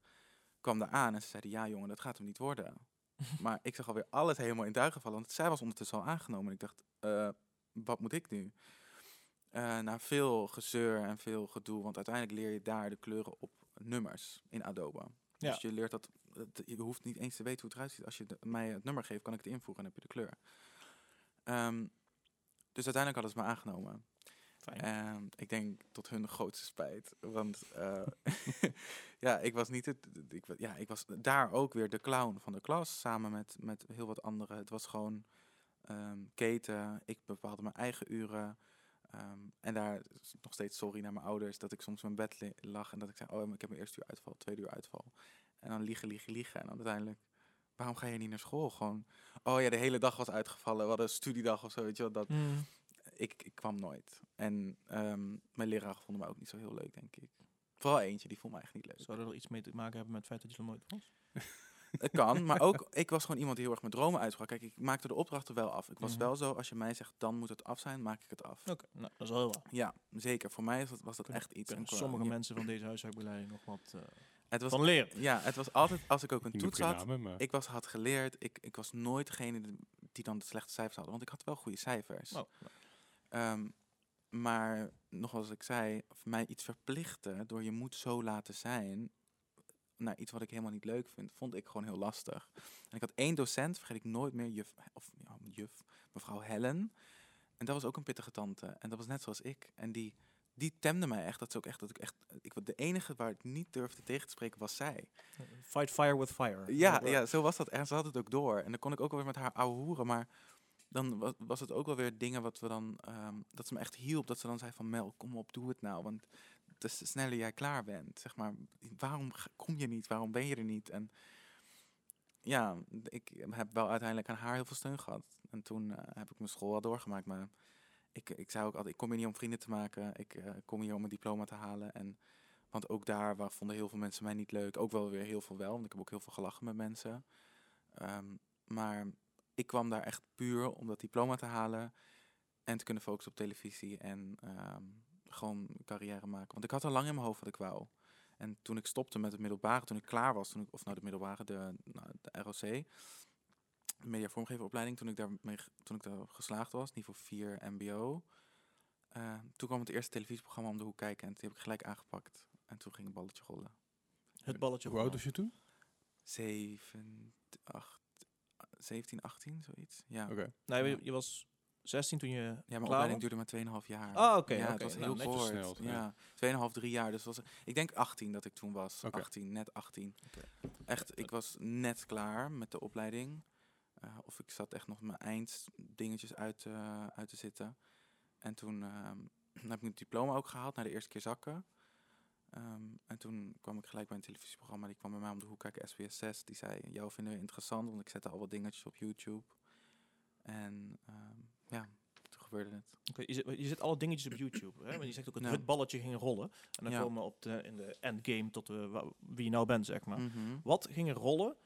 Kwam daar aan en ze zeiden, ja jongen, dat gaat hem niet worden. maar ik zag alweer alles helemaal in duigen vallen. Want zij was ondertussen al aangenomen. En ik dacht, eh, wat moet ik nu? Eh na veel gezeur en veel gedoe, want uiteindelijk leer je daar de kleuren op nummers in Adobe. Ja. Dus je leert dat, je hoeft niet eens te weten hoe het eruit ziet. Als je de- mij het nummer geeft, kan ik het invoegen en heb je de kleur. Ehm, dus uiteindelijk hadden ze me aangenomen. Ik denk tot hun grootste spijt. Want eh, ja, ik was niet het. Ik, ja, ik was daar ook weer de clown van de klas. Samen met, met heel wat anderen. Het was gewoon ehm, keten. Ik bepaalde mijn eigen uren. Ehm, en daar is nog steeds sorry naar mijn ouders dat ik soms in mijn bed lag en dat ik zei: Oh, ik heb mijn eerste uur uitval, tweede uur uitval. En dan liegen, liegen, liegen. En dan uiteindelijk, waarom ga je niet naar school? Gewoon, oh ja, de hele dag was uitgevallen. We hadden een studiedag of zo, weet je wel. Dat, Mm. ik, ik kwam nooit. En ehm, mijn leraar vonden mij ook niet zo heel leuk, denk ik. Vooral eentje, die vond mij echt niet leuk. Zou dat er iets mee te maken hebben met het feit dat je er nooit was? Het kan, maar ook, ik was gewoon iemand die heel erg mijn dromen uitsprak. Kijk, ik maakte de opdrachten wel af. Ik was Mhm. wel zo, als je mij zegt, dan moet het af zijn, maak ik het af. Oké, nou, dat is wel heel waar. Ja, zeker. Voor mij was dat, was dat echt iets. En qua- sommige ja, mensen van deze huiswerkbegeleiding nog wat eh, Het was, van leren. ja, het was altijd, als ik ook een toets had, namen, ik was, had geleerd, ik, ik was nooit degene die- dan de slechte cijfers had. Want ik had wel goede cijfers. Oh, Ehm, maar nogals ik zei, voor mij iets verplichten door je moet zo laten zijn naar iets wat ik helemaal niet leuk vind, vond ik gewoon heel lastig. En ik had één docent, vergeet ik nooit meer, juf, of ja, juf, mevrouw Helen. En dat was ook een pittige tante. En dat was net zoals ik. En die, die temde mij echt. Dat is ook echt dat ik echt. Ik, de enige waar ik niet durfde tegen te spreken was zij. Fight fire with fire. Ja, ja, zo was dat. En ze had het ook door. En dan kon ik ook weer met haar ouwe hoeren. Maar dan was, het ook wel weer dingen wat we dan... ehm, dat ze me echt hielp. Dat ze dan zei van Mel, kom op, doe het nou. Want des sneller jij klaar bent. Zeg maar, waarom kom je niet? Waarom ben je er niet? En ja, ik heb wel uiteindelijk aan haar heel veel steun gehad. En toen eh, heb ik mijn school wel doorgemaakt. Maar ik, ik zei ook altijd, ik kom hier niet om vrienden te maken. Ik eh, kom hier om mijn diploma te halen. En, want ook daar waar vonden heel veel mensen mij niet leuk. Ook wel weer heel veel wel, want ik heb ook heel veel gelachen met mensen. Ehm, maar ik kwam daar echt puur om dat diploma te halen. En te kunnen focussen op televisie en ehm, gewoon carrière maken. Want ik had al lang in mijn hoofd wat ik wou. En toen ik stopte met het middelbare, toen ik klaar was, toen ik, of nou de middelbare, de, nou, de ROC, de media vormgeveropleiding, toen ik daar mee, ge- toen ik daar geslaagd was, niveau 4 MBO. eh, toen kwam het eerste televisieprogramma om de hoek kijken en die heb ik gelijk aangepakt. En toen ging het balletje rollen. Het balletje Hoe oud was je toen? 7, 8, 17, 18, zoiets. Ja. Oké. Nee, Ja. je, je was 16 toen je Ja, mijn klaar opleiding duurde maar 2,5 jaar. Ah, oké, Ja, het was Nou, heel netjes kort. versneld, ja. ja, 2,5, 3 jaar. Dus was, ik denk 18 dat ik toen was. Oké. 18, net 18. Oké. Echt, ik was net klaar met de opleiding. Eh, of ik zat echt nog mijn einddingetjes uit, eh, uit te zitten. En toen ehm, heb ik het diploma ook gehaald, na de eerste keer zakken. Ehm, en toen kwam ik gelijk bij een televisieprogramma. Die kwam bij mij om de hoek kijken, SBS 6. Die zei, jou vinden we interessant, want ik zette al wat dingetjes op YouTube. En ehm, ja, toen gebeurde het. Je, zit alle dingetjes op YouTube. Hè? Maar je zegt ook het balletje ging rollen. En dan Ja. komen we op de, in de endgame tot eh, wa- wie je nou bent, zeg maar. Mhm. Wat ging er rollen?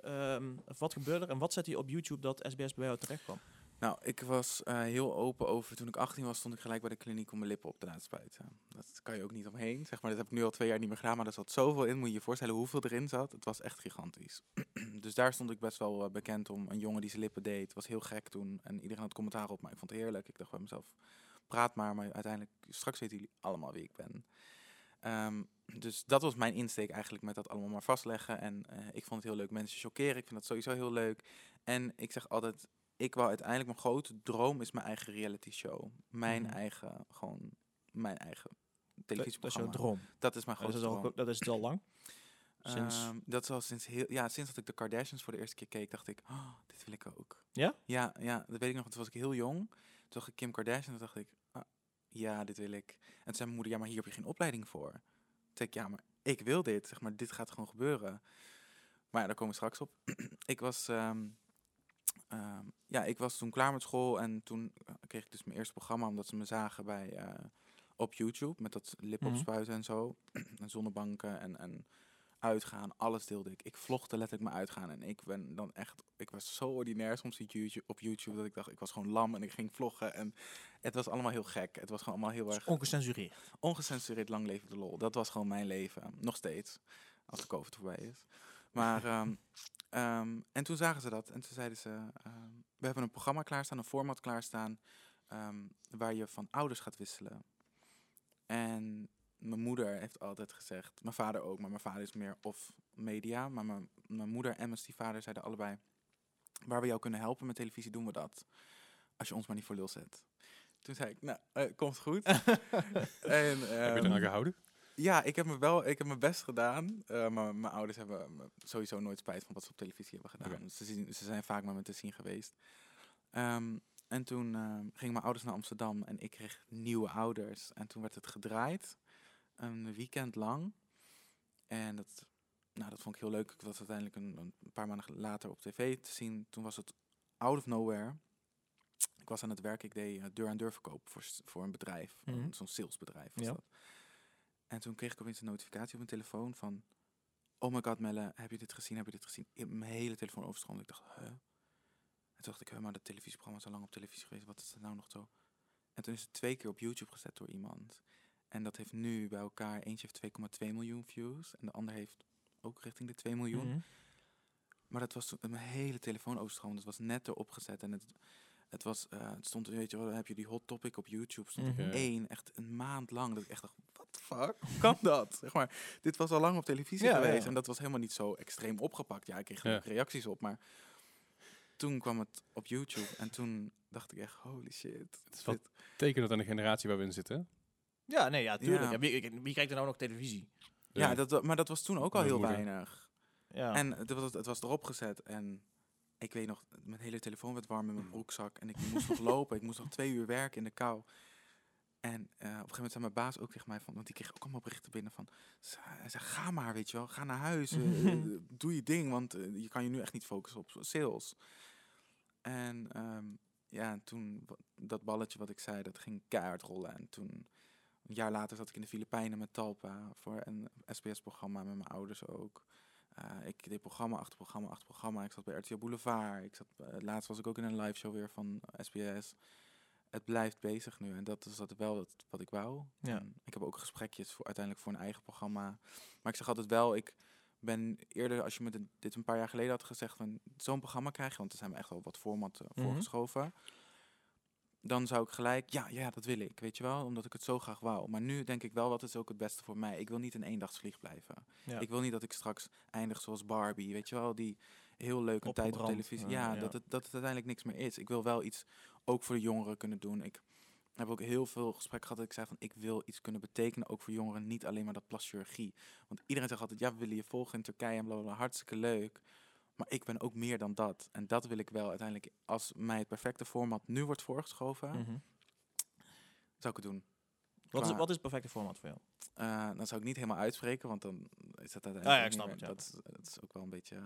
Ehm, wat gebeurde er? En wat zette je op YouTube dat SBS bij jou terecht kwam? Nou, ik was eh, heel open over. Toen ik 18 was, stond ik gelijk bij de kliniek om mijn lippen op te laten spuiten. Dat kan je ook niet omheen. Zeg maar, dat heb ik nu al twee jaar niet meer gedaan, maar er zat zoveel in. Moet je je voorstellen hoeveel erin zat. Het was echt gigantisch. dus daar stond ik best wel eh, bekend om. Een jongen die zijn lippen deed. Was heel gek toen. En iedereen had commentaar op, maar ik vond het heerlijk. Ik dacht bij mezelf, praat maar. Maar uiteindelijk, straks weten jullie allemaal wie ik ben. Ehm, dus dat was mijn insteek eigenlijk met dat allemaal maar vastleggen. En eh, ik vond het heel leuk mensen chockeren. Ik vind dat sowieso heel leuk. En ik zeg altijd, ik wou uiteindelijk, mijn grote droom is mijn eigen reality show. Mijn Mhm. eigen, gewoon mijn eigen Dat, dat is televisieprogramma. jouw droom. Dat is mijn Dat grote is, droom. dat is het al lang. Sinds- Ehm, dat is al sinds heel, ja, sinds dat ik de Kardashians voor de eerste keer keek, dacht ik, oh, dit wil ik ook. Ja? Ja, ja, dat weet ik nog. want Toen was ik heel jong. Toen zag ik Kim Kardashian en toen dacht ik, ah, ja, dit wil ik. En toen zei mijn moeder, ja, maar hier heb je geen opleiding voor. Toen zei ik, ja, maar ik wil dit. Zeg maar, dit gaat gewoon gebeuren. Maar ja, daar komen we straks op. ik was, ehm, ehm, ja, ik was toen klaar met school en toen eh, kreeg ik dus mijn eerste programma omdat ze me zagen bij eh, op YouTube met dat lip Mhm. opspuiten en zo en zonnebanken en, en uitgaan, alles deelde ik. Ik vlogde letterlijk mijn uitgaan en ik ben dan echt, ik was zo ordinair soms YouTube, op YouTube dat ik dacht ik was gewoon lam en ik ging vloggen en het was allemaal heel gek. Het was gewoon allemaal heel erg Ongecensureerd. ongecensureerd lang leven de lol. Dat was gewoon mijn leven. Nog steeds. Als de COVID voorbij is. Maar, ehm, ehm, en toen zagen ze dat. En toen zeiden ze, ehm, we hebben een programma klaarstaan, een format klaarstaan. ehm, waar je van ouders gaat wisselen. En mijn moeder heeft altijd gezegd, mijn vader ook, maar mijn vader is meer of media. Maar mijn, mijn moeder en mijn stiefvader zeiden allebei, waar we jou kunnen helpen met televisie, doen we dat. Als je ons maar niet voor lul zet. Toen zei ik, nou, eh, komt goed. en, Heb je eraan gehouden? Ja, ik heb me wel, ik heb mijn best gedaan. eh, maar mijn ouders hebben sowieso nooit spijt van wat ze op televisie hebben gedaan. Oké. Ze, zien, ze zijn vaak met me te zien geweest. Ehm, en toen ehm, gingen mijn ouders naar Amsterdam en ik kreeg nieuwe ouders. En toen werd het gedraaid, een weekend lang. En dat, nou, dat vond ik heel leuk. Ik was uiteindelijk een, een paar maanden later op tv te zien. Toen was het out of nowhere. Ik was aan het werk, ik deed eh, deur-aan-deur verkoop voor, voor een bedrijf. Mhm. Zo'n salesbedrijf was Ja. dat. En toen kreeg ik opeens een notificatie op mijn telefoon van... Oh my god, Melle, heb je dit gezien? Heb je dit gezien? Ik- Mijn hele telefoon overstroomde. Ik dacht, huh? En toen dacht ik, huh, maar dat televisieprogramma is al lang op televisie geweest. Wat is er nou nog zo? En toen is het twee keer op YouTube gezet door iemand. En dat heeft nu bij elkaar... Eentje heeft 2,2 miljoen views. En de ander heeft ook richting de 2 miljoen. Mhm. Maar dat was toen mijn hele telefoon overstroomde. Het was net erop gezet. En het, het, was, eh, het stond, weet je wel, dan heb je die hot topic op YouTube. Stond Mhm. één, echt een maand lang. Dat ik echt dacht, fuck? Hoe kan dat? Zeg maar, dit was al lang op televisie Ja, geweest. ja. En dat was helemaal niet zo extreem opgepakt. Ja, ik kreeg Ja. reacties op. Maar toen kwam het op YouTube. En toen dacht ik echt, holy shit. Het is wel dit- tekenend aan de generatie waar we in zitten. Ja, nee, ja, tuurlijk. Ja. Ja. wie, wie kijkt er nou nog televisie? ja, dat, maar dat was toen ook al heel moeder. weinig. Ja. En het was, het was erop gezet en ik weet nog, mijn hele telefoon werd warm in mijn broekzak en ik moest nog lopen. Ik moest nog twee uur werken in de kou. En eh, op een gegeven moment zei mijn baas ook tegen mij van, want die kreeg ook allemaal berichten binnen van, hij zei, ga maar, weet je wel, ga naar huis, eh, eh, doe je ding, want je kan je nu echt niet focussen op sales. En ehm, ja, toen dat balletje wat ik zei, dat ging keihard rollen. En toen, een jaar later zat ik in de Filipijnen met Talpa voor een SBS-programma met mijn ouders ook. Ik deed programma achter programma achter programma. Ik zat bij RTL Boulevard. Ik zat, laatst was ik ook in een live show weer van SBS. Het blijft bezig nu en dat is dat wel het, wat ik wou. Ja. En ik heb ook gesprekjes voor, uiteindelijk voor een eigen programma. Maar ik zeg altijd wel, ik ben eerder, als je me dit- een paar jaar geleden had gezegd, van zo'n programma krijg je, want er zijn me echt wel wat format eh, Mhm. voorgeschoven. Dan zou ik gelijk, ja, ja, dat wil ik, weet je wel, omdat ik het zo graag wou. Maar nu denk ik wel, wat is ook het beste voor mij? Ik wil niet een eendagsvlieg blijven. ja. Ik wil niet dat ik straks eindig zoals Barbie, weet je wel, die heel leuk een tijd op televisie. eh, ja, ja. Dat, het, dat het uiteindelijk niks meer is. Ik wil wel iets ook voor de jongeren kunnen doen. Ik heb ook heel veel gesprekken gehad dat ik zei van ik wil iets kunnen betekenen, ook voor jongeren, niet alleen maar dat plaschirurgie. Want iedereen zegt altijd, ja, we willen je volgen in Turkije en blablabla, hartstikke leuk. Maar ik ben ook meer dan dat. En dat wil ik wel uiteindelijk, als mij het perfecte format nu wordt voorgeschoven, Mhm. zou ik het doen. wat, is, wat is het perfecte format voor jou? Eh, dan zou ik niet helemaal uitspreken, want dan is dat uiteindelijk. Ah ja, ik snap het, ja. Dat, is, dat is ook wel een beetje.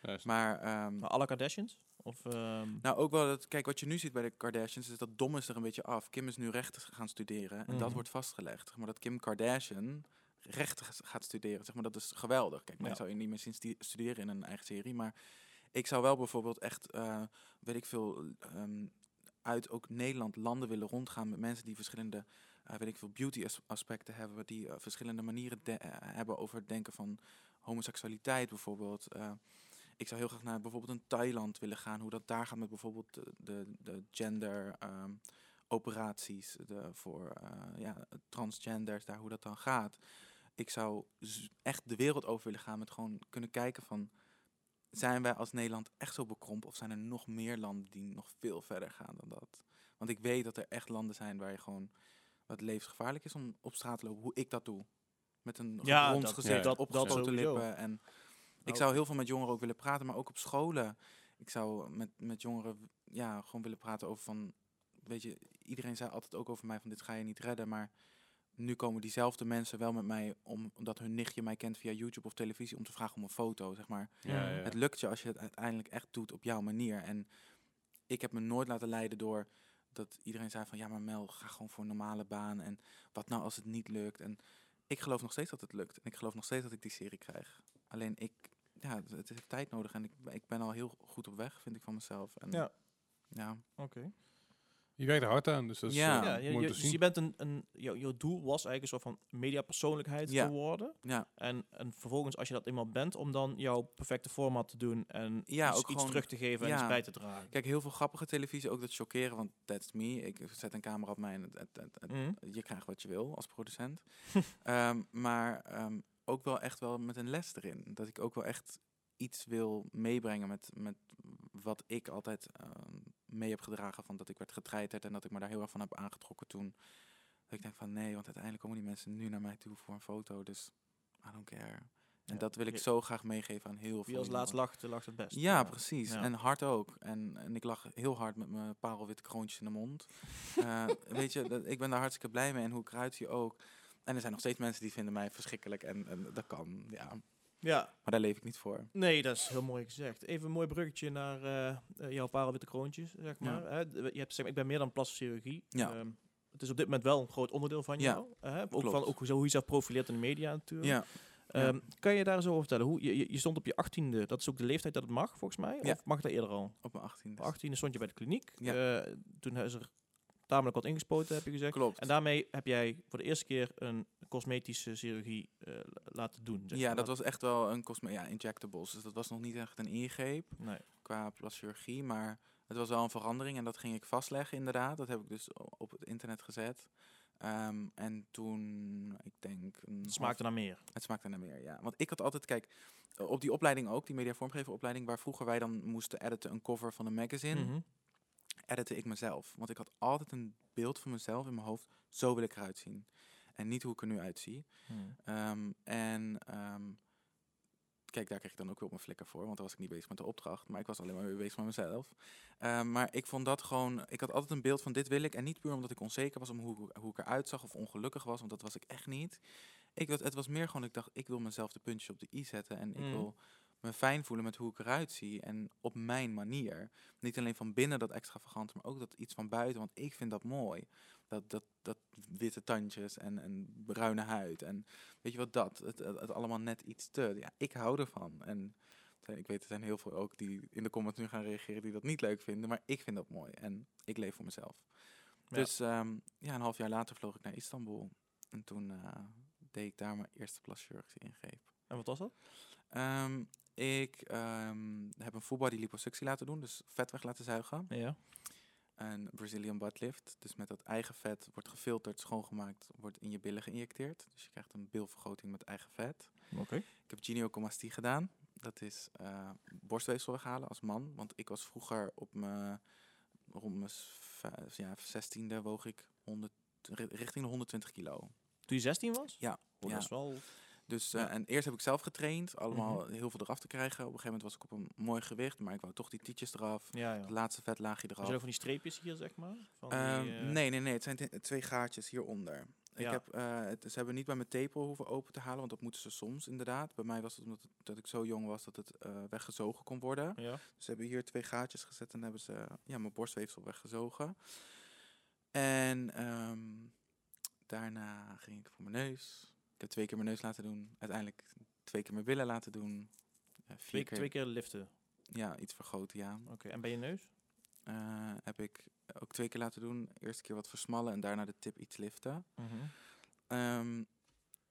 eh, maar ehm, Maar alle Kardashians? Of, ehm, nou, ook wel dat. Kijk, wat je nu ziet bij de Kardashians is dat dom is er een beetje af. Kim is nu rechten gaan studeren en dat Mhm. wordt vastgelegd. Maar dat Kim Kardashian rechten g- gaat studeren. Zeg maar dat is geweldig. Kijk, mij Ja. zou je niet meer zien stu- studeren in een eigen serie, maar ik zou wel bijvoorbeeld echt, eh, weet ik veel, ehm, uit ook Nederland landen willen rondgaan met mensen die verschillende, eh, weet ik veel, beauty as- aspecten hebben, die eh, verschillende manieren hebben over het denken van homoseksualiteit bijvoorbeeld. Ik zou heel graag naar bijvoorbeeld een Thailand willen gaan, hoe dat daar gaat met bijvoorbeeld de, de, de gender ehm, operaties de, voor ja, transgenders, daar hoe dat dan gaat. Ik zou echt de wereld over willen gaan met gewoon kunnen kijken van zijn wij als Nederland echt zo bekrompen of zijn er nog meer landen die nog veel verder gaan dan dat? Want ik weet dat er echt landen zijn waar je gewoon wat levensgevaarlijk is om op straat te lopen, hoe ik dat doe. Met een Ja, dat- gezicht, ja, opgesloten lippen. En ik Nou, zou heel veel met jongeren ook willen praten, maar ook op scholen. Ik zou met, met jongeren ja, gewoon willen praten over van, weet je, iedereen zei altijd ook over mij van dit ga je niet redden, maar nu komen diezelfde mensen wel met mij om, omdat hun nichtje mij kent via YouTube of televisie om te vragen om een foto, zeg maar. ja, ja. Het lukt je als je het uiteindelijk echt doet op jouw manier. En ik heb me nooit laten leiden door dat iedereen zei van ja, maar Mel, ga gewoon voor een normale baan. En wat nou als het niet lukt? En ik geloof nog steeds dat het lukt. En ik geloof nog steeds dat ik die serie krijg. Alleen ik, ja, het, heeft tijd nodig. En ik, ik ben al heel goed op weg, vind ik van mezelf. En Ja. ja. Oké. Je werkt er hard aan, dus dat is Ja. eh, Ja, je, mooi je, te dus zien. je bent een, een jouw, jouw doel was eigenlijk een soort van mediapersoonlijkheid Ja. te worden. Ja, En, en vervolgens, als je dat eenmaal bent, om dan jouw perfecte format te doen en Ja, iets, ook iets gewoon- terug te geven en iets bij te dragen. kijk, heel veel grappige televisie, ook dat chockeren, want that's me. Ik zet een camera op mij en het, het, het- het- Mhm. je krijgt wat je wil als producent. Ehm, maar ehm, ook wel echt wel met een les erin. Dat ik ook wel echt iets wil meebrengen met, met wat ik altijd ehm, mee heb gedragen. Van dat ik werd getreiterd en dat ik me daar heel erg van heb aangetrokken toen. Dat ik denk van nee, want uiteindelijk komen die mensen nu naar mij toe voor een foto. Dus I don't care. En Ja, dat wil ik je- zo graag meegeven aan heel veel Wie als laatst lacht, lacht het best. Ja, precies. Ja. En hard ook. En, en ik lag heel hard met mijn parelwitte kroontjes in de mond. Eh, weet je, dat, ik ben daar hartstikke blij mee. En hoe ik eruit zie ook. En er zijn nog steeds mensen die vinden mij verschrikkelijk. En, en dat kan, ja. Maar Ja, daar leef ik niet voor. nee, dat is heel mooi gezegd. Even een mooi bruggetje naar eh, jouw parelwitte kroontjes, zeg Ja. maar. Je hebt gezegd, ik ben meer dan plastische chirurgie. Ja. Ehm, het is op dit moment wel een groot onderdeel van Ja, jou. hè? Ook, van, ook zo hoe je jezelf profileert in de media natuurlijk. Ja, Ehm, Kan je daar zo over vertellen? Hoe, je, je- stond op je achttiende, dat is ook de leeftijd dat het mag, volgens mij? Ja. Of mag dat eerder al? op mijn 18e. Op 18e stond je bij de kliniek. Ja. Eh, toen is er tamelijk wat ingespoten, heb je gezegd. Klopt. En daarmee heb jij voor de eerste keer een cosmetische chirurgie eh, laten doen. zeg ja, maar. dat was echt wel een cosme ja, injectables. Dus dat was nog niet echt een ingreep Nee. qua plaschirurgie. Maar het was wel een verandering. En dat ging ik vastleggen inderdaad. Dat heb ik dus op het internet gezet. Ehm, en toen, ik denk... Het half- smaakte naar meer. Het smaakte naar meer, ja. Want ik had altijd, kijk, op die opleiding ook, die mediavormgeveropleiding, waar vroeger wij dan moesten editen een cover van een magazine, Mhm. editte ik mezelf. Want ik had altijd een beeld van mezelf in mijn hoofd, zo wil ik eruit zien. En niet hoe ik er nu uitzie. Mhm. Ehm, en ehm, kijk, daar kreeg ik dan ook weer op mijn flikker voor, want dan was ik niet bezig met de opdracht, maar ik was alleen maar weer bezig met mezelf. Ehm, maar ik vond dat gewoon, ik had altijd een beeld van dit wil ik, en niet puur omdat ik onzeker was om hoe, hoe ik eruit zag of ongelukkig was, want dat was ik echt niet. Ik, het was meer gewoon, ik dacht, ik wil mezelf de puntjes op de i zetten en ik Mhm. wil me fijn voelen met hoe ik eruit zie en op mijn manier. Niet alleen van binnen dat extravagante, maar ook dat iets van buiten, want ik vind dat mooi. Dat, dat, dat witte tandjes en, en bruine huid en weet je wat dat, het, het, het allemaal net iets te. Ja, ik hou ervan. En zijn- ik weet, er zijn heel veel ook die in de comments nu gaan reageren die dat niet leuk vinden, maar ik vind dat mooi en ik leef voor mezelf. Ja. Dus ehm, ja, een half jaar later vloog ik naar Istanbul en toen eh, deed ik daar mijn eerste plaschirurgische ingreep. En wat was dat? Ehm, ik ehm, heb een full body liposuctie laten doen, dus vet weg laten zuigen. Ja. Een Brazilian butt lift. Dus met dat eigen vet wordt gefilterd, schoongemaakt, wordt in je billen geïnjecteerd. Dus je krijgt een bilvergroting met eigen vet. Oké. Ik heb gynecomastie gedaan. Dat is eh borstweefsel weghalen als man. Want ik was vroeger op mijn rond mijn ja, 16e woog ik 100, ri- richting de 120 kilo. Toen je 16 was? Ja, Oh, ja. Dat is wel... Dus, eh, en eerst heb ik zelf getraind, allemaal heel veel eraf te krijgen. Op een gegeven moment was ik op een mooi gewicht, maar ik wou toch die tietjes eraf. Ja, ja. Het laatste vetlaagje eraf. je ook van die streepjes hier, zeg maar? Van die, Ehm, eh, nee, nee, nee. Het zijn twee gaatjes hieronder. Ik heb, eh, het, ze hebben niet bij mijn tepel hoeven open te halen, want dat moeten ze soms inderdaad. Bij mij was het omdat het- dat ik zo jong was dat het weggezogen kon worden. Ja. Dus ze hebben hier twee gaatjes gezet en hebben ze ja, mijn borstweefsel weggezogen. En ehm, daarna ging ik voor mijn neus. Heb twee keer mijn neus laten doen. Uiteindelijk twee keer mijn billen laten doen. Eh, vier Twee, keer, twee keer liften. ja, iets vergroten, ja. Oké. En bij je neus? Eh, heb ik ook twee keer laten doen. Eerste keer wat versmallen en daarna de tip iets liften. Ehm,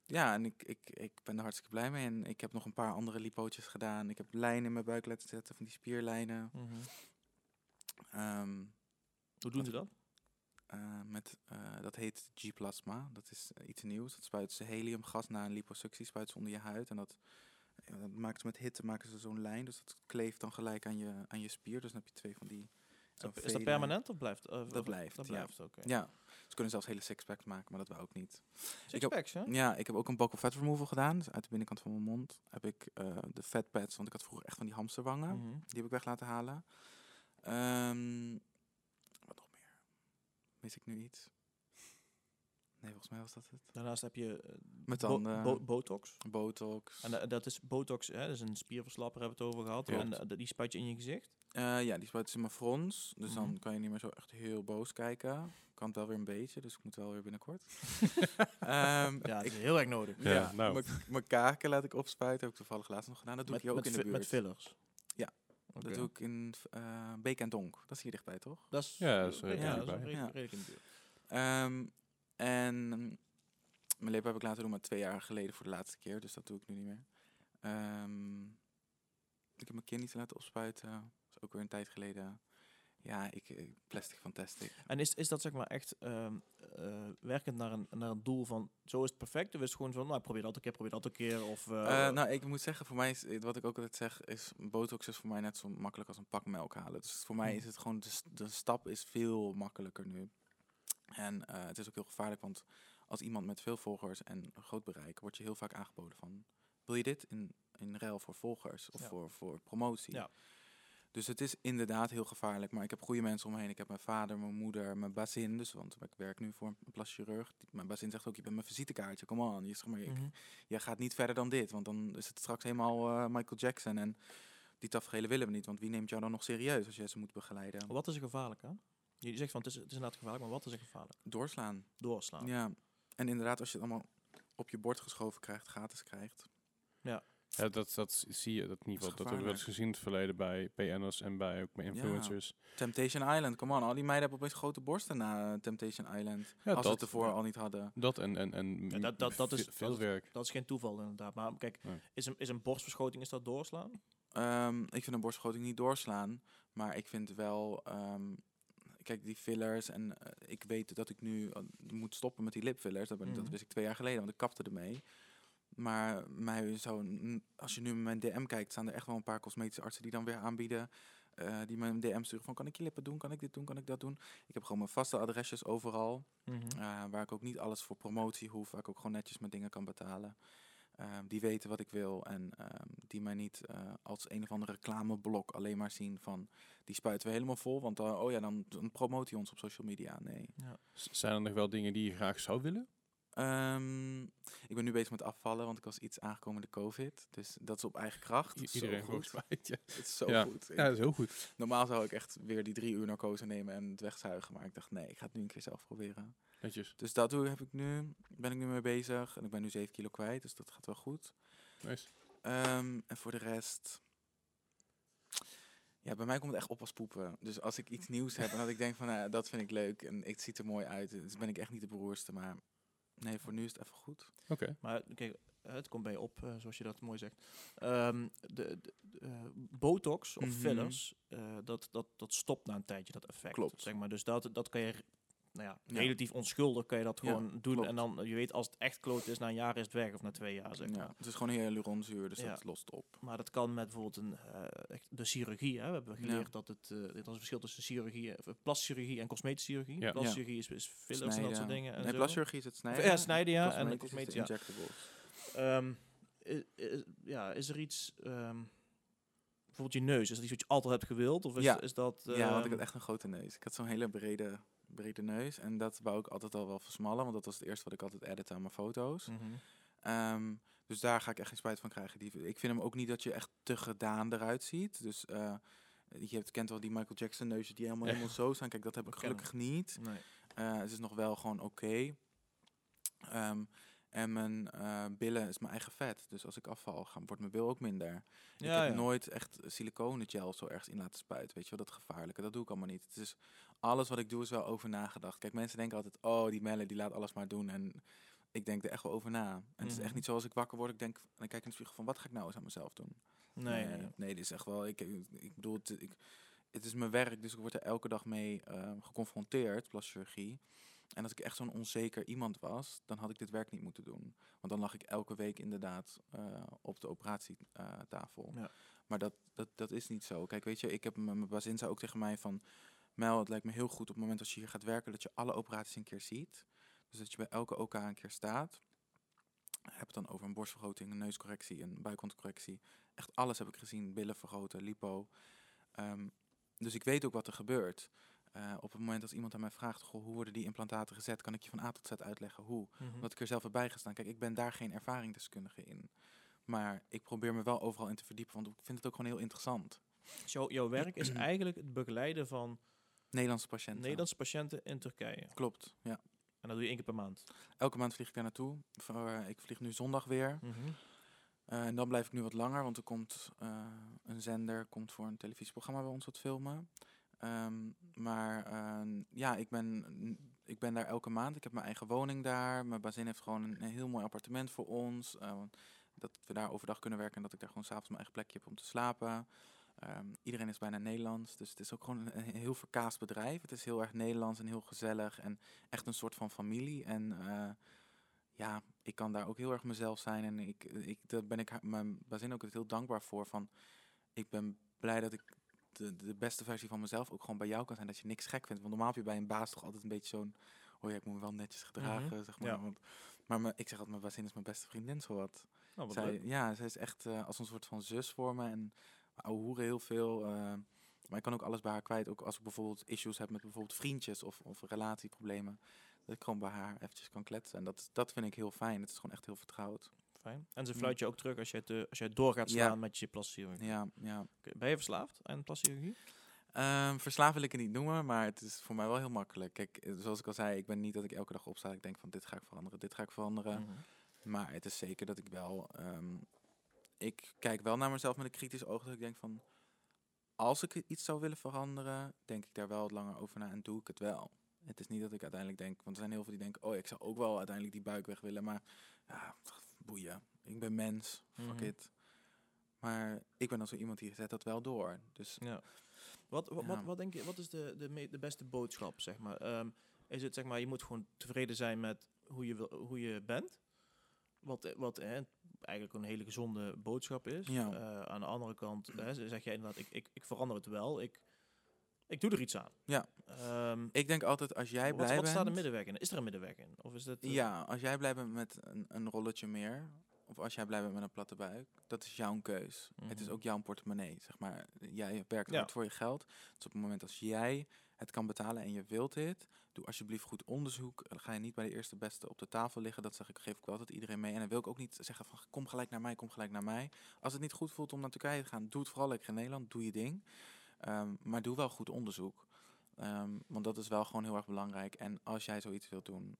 ja, en ik, ik, ik ben er hartstikke blij mee. En ik heb nog een paar andere lipootjes gedaan. Ik heb lijnen in mijn buik laten zetten, van die spierlijnen. Mhm. Ehm, Hoe doen ze dat? Eh, met, eh, dat heet G-plasma. Dat is eh, iets nieuws. Dat spuiten ze heliumgas na een liposuctie, spuiten ze onder je huid. En dat, ja, dat maken ze met hitte maken ze zo'n lijn. Dus dat kleeft dan gelijk aan je, aan je spier. Dus dan heb je twee van die... Is is dat permanent of blijft? Dat blijft, Dat ja. blijft, oké. Ja, ze kunnen zelfs hele sixpacks maken, maar dat wou ik niet. Sixpacks, hè? Ja, ik heb ook een buccal fat removal gedaan. Dus uit de binnenkant van mijn mond heb ik de fat pads, want ik had vroeger echt van die hamsterwangen. Mhm. Die heb ik weg laten halen. Ehm? Mis ik nu iets? Nee, volgens mij was dat het. Daarnaast heb je eh, Met bo- tanden. bo- botox. Botox. En eh, dat is botox, hè? Dat is een spierverslapper, hebben we het over gehad. Klopt. En eh, die spuit je in je gezicht. Eh, ja, die spuiten ze in mijn frons. Dus Mhm. dan kan je niet meer zo echt heel boos kijken. Kan het wel weer een beetje, dus ik moet wel weer binnenkort. Ehm, Ja, dat ik, is heel erg nodig. Ja, ja, nou. mijn- kaken laat ik opspuiten. Heb ik toevallig laatst nog gedaan. Dat doe Met, ik hier ook in de buurt. met fillers. Dat doe ik in eh Beek en Donk. Dat is hier dichtbij, toch? Dat is, Ja, dat is redelijk ja, dichtbij. Ja. Ehm, en mijn lippen heb ik laten doen, maar twee jaar geleden voor de laatste keer. Dus dat doe ik nu niet meer. Ehm, ik heb mijn kin niet laten opspuiten. Dat is ook weer een tijd geleden. Ja, ik, ik plastic fantastic. En is, is dat zeg maar echt ehm, eh, werkend naar een, naar een doel van zo is het perfect? Of is het gewoon van, nou probeer dat een keer, probeer dat een keer? Of, eh, Eh, nou, ik moet zeggen, voor mij is, eh, wat ik ook altijd zeg, is botox is voor mij net zo makkelijk als een pak melk halen. Dus voor mij Hmm. is het gewoon, de, stap is veel makkelijker nu. En eh, het is ook heel gevaarlijk, want als iemand met veel volgers en groot bereik, wordt je heel vaak aangeboden van, wil je dit in, in ruil voor volgers of Ja. voor, voor promotie? Ja. Dus het is inderdaad heel gevaarlijk, maar ik heb goede mensen om me heen. Ik heb mijn vader, mijn moeder, mijn bazin, dus, want ik werk nu voor een plastic chirurg. Die- Mijn bazin zegt ook, je bent mijn visitekaartje, come on. Je, zeg maar, mhm. jij gaat niet verder dan dit, want dan is het straks helemaal eh, Michael Jackson. En die tafereelen willen we niet, want wie neemt jou dan nog serieus als jij ze moet begeleiden? Wat is er gevaarlijk aan? Je zegt van het is, het is inderdaad gevaarlijk, maar wat is er gevaarlijk? Doorslaan. Doorslaan. Ja, en inderdaad, als je het allemaal op je bord geschoven krijgt, gratis krijgt. Ja, dat, dat zie je, dat geval. Dat hebben we eens gezien in het verleden bij PN'ers en bij ook bij influencers. Temptation Island, come on. Al die meiden hebben opeens grote borsten na eh, Temptation Island. Ja, als ze dat, het ervoor ja. al niet hadden. Dat en, en, en Ja, dat- dat- dat is- veel dat is- werk. Dat is geen toeval inderdaad. Maar kijk, Nee. is, een, is een borstverschoting, is dat doorslaan? Ehm, ik vind een borstvergroting niet doorslaan, maar ik vind wel... ehm, kijk, die fillers en eh, ik weet dat ik nu eh, moet stoppen met die lipfillers. Dat, ben, ik- dat Mhm. wist ik twee jaar geleden, want ik kapte ermee. Maar mij zou, n- als je nu in mijn DM kijkt, staan er echt wel een paar cosmetische artsen die dan weer aanbieden. eh, die me een DM sturen van, kan ik je lippen doen? Kan ik dit doen? Kan ik dat doen? Ik heb gewoon mijn vaste adresjes overal. eh, waar ik ook niet alles voor promotie hoef. Waar ik ook gewoon netjes mijn dingen kan betalen. Ehm, die weten wat ik wil. En ehm, die mij niet eh, als een of andere reclameblok alleen maar zien van... Die spuiten we helemaal vol. Want dan, oh ja, dan, dan promoot hij ons op social media. Nee. S- Zijn er nog wel dingen die je graag zou willen? Ehm, ik ben nu bezig met afvallen, want ik was iets aangekomen de COVID. Dus dat is op eigen kracht. I- Zo Iedereen goed. Ja. Het is zo Ja. goed. ja, dat is heel goed. Normaal zou ik echt weer die drie uur narcose nemen en het wegzuigen. Maar ik dacht, nee, ik ga het nu een keer zelf proberen. Netjes. Dus dat doe, heb ik nu, ben ik nu mee bezig. En ik ben nu 7 kilo kwijt, dus dat gaat wel goed. Nice. Ehm, en voor de rest... Ja, bij mij komt het echt op als poepen. Dus als ik iets nieuws heb en dat ik denk van, nou, dat vind ik leuk en het ziet er mooi uit. Dus ben ik echt niet de beroerste, maar nee, voor nu is het even goed. Oké. Maar kijk, het komt bij je op, eh, zoals je dat mooi zegt. Ehm, de, de- eh, botox of Mhm. fillers, eh, dat, dat, dat stopt na een tijdje, dat effect. Klopt. Zeg maar. Dus dat, dat kan je, nou ja, Ja. relatief onschuldig kan je dat Ja, gewoon doen. klopt. En dan, je weet als het echt kloot is, na een jaar is het weg of na twee jaar, zeg maar. Ja, het is gewoon hyaluronzuur, dus Ja. dat lost op. Maar dat kan met bijvoorbeeld een, eh, de chirurgie. Hè. We hebben geleerd dat het, eh, dat er een verschil tussen chirurgie, eh, plastische chirurgie en cosmetische chirurgie. Ja. Plastische Ja. chirurgie is, is fillers en dat soort dingen. En Nee, plaschirurgie is het snijden. ja, snijden ja. En cosmetische, is injectables. Ehm, i- ja, is er iets, ehm, bijvoorbeeld je neus, is dat iets wat je altijd hebt gewild? Of is, Ja. is dat... ja, want ik ehm, had echt een grote neus. Ik had zo'n hele brede, brede neus. En dat wou ik altijd al wel versmallen, want dat was het eerste wat ik altijd edit aan mijn foto's. mhm. Ehm, dus daar ga ik echt geen spijt van krijgen. Die, ik vind hem ook niet dat je echt te gedaan eruit ziet. Dus eh, je hebt, kent wel die Michael Jackson neusjes die helemaal, helemaal zo staan. Kijk, dat heb ik Ik gelukkig niet. Nee. Eh, het is nog wel gewoon oké. Ehm, en mijn eh, billen is mijn eigen vet. Dus als ik afval, ga, wordt mijn bil ook minder. ik Ja, heb ja. nooit echt siliconen gel zo ergens in laten spuiten. Weet je wel, dat gevaarlijke. Dat doe ik allemaal niet. Het is, alles wat ik doe is wel over nagedacht. Kijk, mensen denken altijd, oh, die Melle, die laat alles maar doen. En ik denk er echt wel over na. En het is echt Mhm. niet zoals ik wakker word. Ik denk, en dan kijk ik in de spiegel van, wat ga ik nou eens aan mezelf doen? Nee, nee, nee. nee, dit is echt wel. Ik, ik, bedoel, het, ik, het is mijn werk, dus ik word er elke dag mee eh, geconfronteerd, plaschirurgie. En als ik echt zo'n onzeker iemand was, dan had ik dit werk niet moeten doen. Want dan lag ik elke week inderdaad eh, op de operatietafel. Ja. Maar dat, dat, dat is niet zo. Kijk, weet je, ik heb mijn bazin zei ook tegen mij van... Mel, het lijkt me heel goed op het moment als je hier gaat werken... dat je alle operaties een keer ziet. Dus dat je bij elke OK een keer staat. Ik heb het dan over een borstvergroting, een neuscorrectie, een buikwandcorrectie. Echt alles heb ik gezien. Billen vergroten, lipo. Ehm, dus ik weet ook wat er gebeurt. Eh, op het moment als iemand aan mij vraagt, goh, hoe worden die implantaten gezet, kan ik je van A tot Z uitleggen hoe. Mhm. Omdat ik er zelf heb bijgestaan. Kijk, ik ben daar geen ervaringsdeskundige in. Maar ik probeer me wel overal in te verdiepen, want ik vind het ook gewoon heel interessant. Jouw- jouw werk is eigenlijk het begeleiden van Nederlandse patiënten. Nederlandse patiënten in Turkije. Klopt, ja. En dat doe je één keer per maand. Elke maand vlieg ik daar naartoe. Eh, ik vlieg nu zondag weer. Mhm. Eh, en dan blijf ik nu wat langer, want er komt eh, een zender, komt voor een televisieprogramma bij ons wat filmen. Ehm, maar ja, ik ben, ik ben daar elke maand. Ik heb mijn eigen woning daar. Mijn bazin heeft gewoon een, een heel mooi appartement voor ons. dat we daar overdag kunnen werken en dat ik daar gewoon s'avonds mijn eigen plekje heb om te slapen. Ehm, iedereen is bijna Nederlands, dus het is ook gewoon een, heel verkaasd bedrijf. Het is heel erg Nederlands en heel gezellig en echt een soort van familie. En eh, ja, ik kan daar ook heel erg mezelf zijn. En ik, ik, daar ben ik mijn bazin ook heel dankbaar voor. Van, ik ben blij dat ik de, de beste versie van mezelf ook gewoon bij jou kan zijn. Dat je niks gek vindt. Want normaal heb je bij een baas toch altijd een beetje zo'n... Oh ja, ik moet me wel netjes gedragen, zeg maar. Ja. Want, maar me- ik zeg altijd, mijn bazin is mijn beste vriendin, zowat. Nou, wat Zij, leuk. ja, zij is echt eh, als een soort van zus voor me. En ouwe hoeren heel veel. eh, maar ik kan ook alles bij haar kwijt. Ook als ik bijvoorbeeld issues heb met bijvoorbeeld vriendjes of, of relatieproblemen. Dat ik gewoon bij haar eventjes kan kletsen. En dat, dat vind ik heel fijn. Het is gewoon echt heel vertrouwd. Fijn. En ze Ja. fluit je ook terug als jij, te, als jij door gaat Ja. slaan met je plaschirurgie. Ja, ja. Ben je verslaafd aan plaschirurgie? Ehm verslaafd wil ik het niet noemen, maar het is voor mij wel heel makkelijk. Kijk, eh, zoals ik al zei, ik ben niet dat ik elke dag opsta. en Ik denk van dit ga ik veranderen, dit ga ik veranderen. Mhm. Maar het is zeker dat ik wel. ehm, ik kijk wel naar mezelf met een kritisch oog. Dat ik denk van. Als ik iets zou willen veranderen, denk ik daar wel wat langer over na en doe ik het wel. Het is niet dat ik uiteindelijk denk, want er zijn heel veel die denken, oh, ik zou ook wel uiteindelijk die buik weg willen, maar ja, boeien. Ik ben mens, fuck Mhm. it. Maar ik ben dan zo iemand die zet dat wel door. Dus Ja. Wat, wat, Ja. wat, wat denk je, wat is de, de, me- de beste boodschap, zeg maar? Ehm, is het, zeg maar, je moet gewoon tevreden zijn met hoe je, wil, hoe je bent? Wat, wat eh, eigenlijk een hele gezonde boodschap is. Ja. Eh, aan de andere kant eh, zeg jij inderdaad, ik, ik, ik verander het wel. Ik, ik doe er iets aan. Ja. Ehm, ik denk altijd, als jij wat blij wat bent... staat er middenweg in? Is er een middenweg in? Of is dat, eh, Ja, als jij blij bent met een, een rolletje meer, of als jij blij bent met een platte buik, dat is jouw keus. Het is Mhm. ook jouw portemonnee, zeg maar. Jij werkt Ja. hard voor je geld. Dus op het moment als jij het kan betalen en je wilt dit, doe alsjeblieft goed onderzoek. Dan ga je niet bij de eerste beste op de tafel liggen. Dat zeg ik, geef ik wel altijd iedereen mee. En dan wil ik ook niet zeggen van, kom gelijk naar mij, kom gelijk naar mij. Als het niet goed voelt om naar Turkije te gaan, doe het vooral lekker in Nederland, doe je ding. Ehm, maar doe wel goed onderzoek. Ehm, want dat is wel gewoon heel erg belangrijk. En als jij zoiets wilt doen,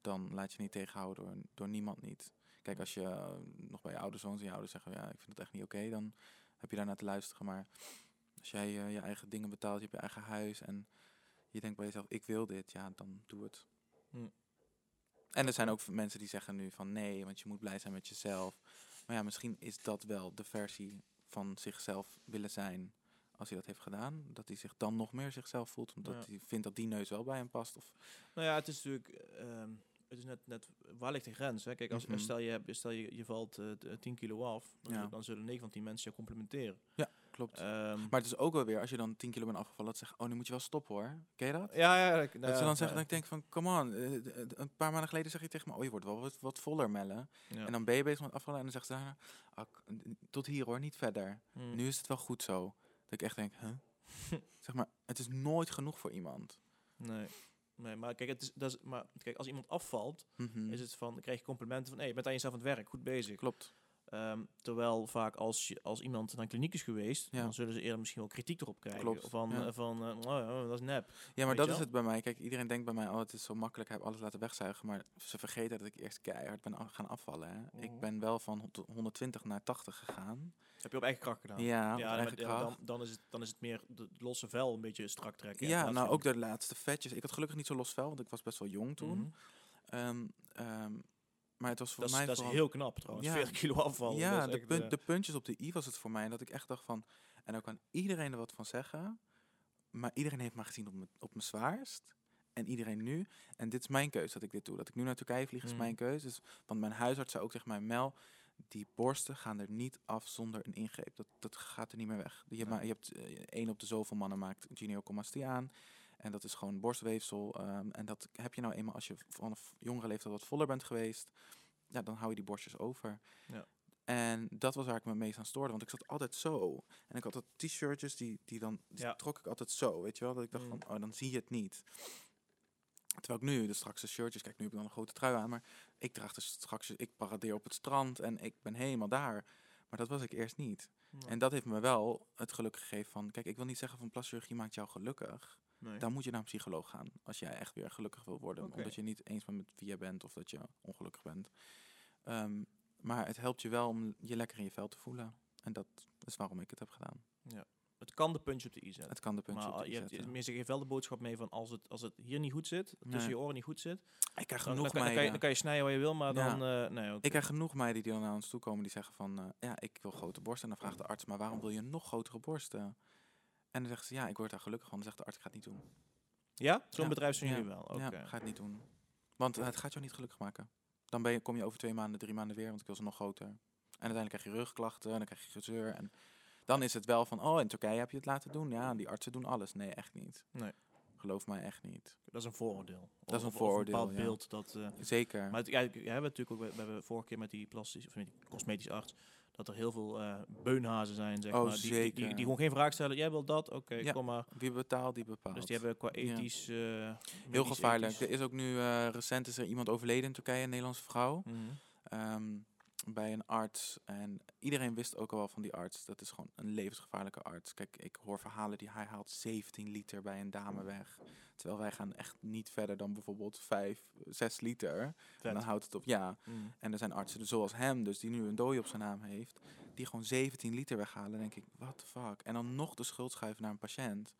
dan laat je niet tegenhouden door, door niemand niet. Kijk, als je eh, nog bij je ouders woont en je ouders zeggen, ja, ik vind het echt niet oké, dan heb je daar naar te luisteren. Maar als jij eh, je eigen dingen betaalt, je hebt je eigen huis en je denkt bij jezelf, ik wil dit, ja, dan doe het. Hm. En er zijn ook mensen die zeggen nu van nee, want je moet blij zijn met jezelf. Maar ja, misschien is dat wel de versie van zichzelf willen zijn als hij dat heeft gedaan. Dat hij zich dan nog meer zichzelf voelt, omdat Ja. hij vindt dat die neus wel bij hem past. Of, Nou ja, het is natuurlijk, ehm, het is net, net, waar ligt de grens? Hè? Kijk, als, Mhm. stel, je, stel je, je valt eh, t- 10 kilo af, dan, Ja. zullen- dan zullen 9 van 10 mensen je complimenteren. Klopt. Ehm, Maar het is ook wel weer, als je dan 10 kilo bent afgevallen, dat ze zeggen, oh, nu moet je wel stoppen hoor. Ken je dat? ja, ja, ik- nou dat ze dan zeggen, ja, dat ik denk van, come on. eh, een paar maanden geleden zeg je tegen me, oh, je wordt wel wat, wat voller, Melle. ja. En dan ben je bezig met afvallen en dan zegt ze ah, tot hier hoor, niet verder. Hm. Nu is het wel goed zo. Dat ik echt denk, huh? zeg maar, het is nooit genoeg voor iemand. Nee. Nee, maar kijk, het is, dat is, maar kijk, als iemand afvalt, Mhm. is het van, dan krijg je complimenten van, hé, je bent aan jezelf aan het werk, goed bezig. Klopt. Ehm, terwijl vaak als, je, als iemand naar een kliniek is geweest, Ja. dan zullen ze eerder misschien wel kritiek erop krijgen. Klopt, Van, ja. eh, van eh, oh, ja, dat is nep. Ja, maar dat is het bij mij. Kijk, iedereen denkt bij mij, oh, het is zo makkelijk, hij heeft alles laten wegzuigen. Maar ze vergeten dat ik eerst keihard ben gaan afvallen. Hè. Mhm. Ik ben wel van hond- 120 naar 80 gegaan. Heb je op eigen kracht gedaan. Ja, op ja, kracht. dan, dan, is het, dan is het meer de losse vel een beetje strak trekken. Ja, nou ook de laatste vetjes. Ik had gelukkig niet zo los vel, want ik was best wel jong toen. Mhm. Ehm, maar het was voor Dat, is, mij dat is heel knap trouwens. Ja. 40 kilo afvallen. Ja, de, echt, punt, eh, de puntjes op de i was het voor mij. En dat ik echt dacht van... En daar kan iedereen er wat van zeggen. Maar iedereen heeft me gezien op mijn, op mijn zwaarst. En iedereen nu. En dit is mijn keuze dat ik dit doe. Dat ik nu naar Turkije vlieg is Mhm. mijn keuze. Dus, want mijn huisarts zei ook tegen mij... Mel, die borsten gaan er niet af zonder een ingreep. Dat, dat gaat er niet meer weg. Je, Ja. ma- je hebt eh, één op de zoveel mannen maakt gynecomastie aan. En dat is gewoon borstweefsel. ehm, en dat heb je nou eenmaal als je vanaf jongere leeftijd wat voller bent geweest. Ja, dan hou je die borstjes over. Ja. En dat was waar ik me meest aan stoorde. Want ik zat altijd zo. En ik had dat t-shirtjes, die, die dan die Ja. trok ik altijd zo. Weet je wel? Dat ik dacht Mm. van, oh, dan zie je het niet. Terwijl ik nu, de straks de shirtjes, kijk, nu heb ik dan een grote trui aan. Maar ik draag dus straks, ik paradeer op het strand en ik ben helemaal daar. Maar dat was ik eerst niet. Ja. En dat heeft me wel het geluk gegeven van... Kijk, ik wil niet zeggen van plaschirurgie maakt jou gelukkig. Nee. Dan moet je naar een psycholoog gaan. Als jij echt weer gelukkig wil worden. Omdat je niet eens bent met wie je bent of dat je ongelukkig bent. Ehm, Maar het helpt je wel om je lekker in je vel te voelen. En dat is waarom ik het heb gedaan. Het kan de puntje op de i zetten. Het kan de puntje Maar op de i je hebt, zetten. mensen geven wel de boodschap mee van als het, als het hier niet goed zit, tussen Nee. je oren niet goed zit, Ik krijg dan, dan, genoeg kan, dan, kan je, meiden. dan kan je snijden waar je wil, maar Ja. dan... eh nee, oké. Ik krijg genoeg meiden die dan naar ons toe komen die zeggen van... eh, ja, ik wil grote borsten. En dan vraagt de arts, maar waarom wil je nog grotere borsten? En dan zeggen ze, ja, ik word daar gelukkig van. Dan zegt de arts, ik ga het niet doen. Ja? Zo'n Ja. bedrijf zijn Ja. jullie wel? Oké. Ja, ga het niet doen. Want eh, het gaat jou niet gelukkig maken. Dan ben je, kom je over twee maanden, drie maanden weer, want ik wil ze nog groter. En uiteindelijk krijg je rugklachten, en dan krijg je gezeur. En dan is het wel van, oh, in Turkije heb je het laten doen. Ja, die artsen doen alles. Nee, echt niet. Nee. Geloof mij echt niet. Dat is een vooroordeel. Dat is een of vooroordeel, bepaald ja. beeld dat... eh, Zeker. Maar het, ja, we hebben natuurlijk ook, we we hebben vorige keer met die plastisch, of met die cosmetisch arts, dat er heel veel eh, beunhazen zijn, zeg Oh, maar. Die, die, die, zeker. die gewoon geen vraag stellen. Jij wil dat? Oké, Ja. kom maar. Wie betaalt, die bepaalt. Dus die hebben qua Ja. ethisch... eh, Heel gevaarlijk. ethisch- Er is ook nu, recent is er iemand overleden in Turkije, een Nederlandse vrouw. Mhm. ehm, bij een arts. En iedereen wist ook al wel van die arts. Dat is gewoon een levensgevaarlijke arts. Kijk, ik hoor verhalen die hij haalt 17 liter bij een dame weg. Terwijl wij gaan echt niet verder dan bijvoorbeeld 5, 6 liter. En dan houdt het op, ja. Mhm. En er zijn artsen dus zoals hem, dus die nu een dooi op zijn naam heeft. Die gewoon 17 liter weghalen. Dan denk ik, what the fuck. En dan nog de schuld schuiven naar een patiënt.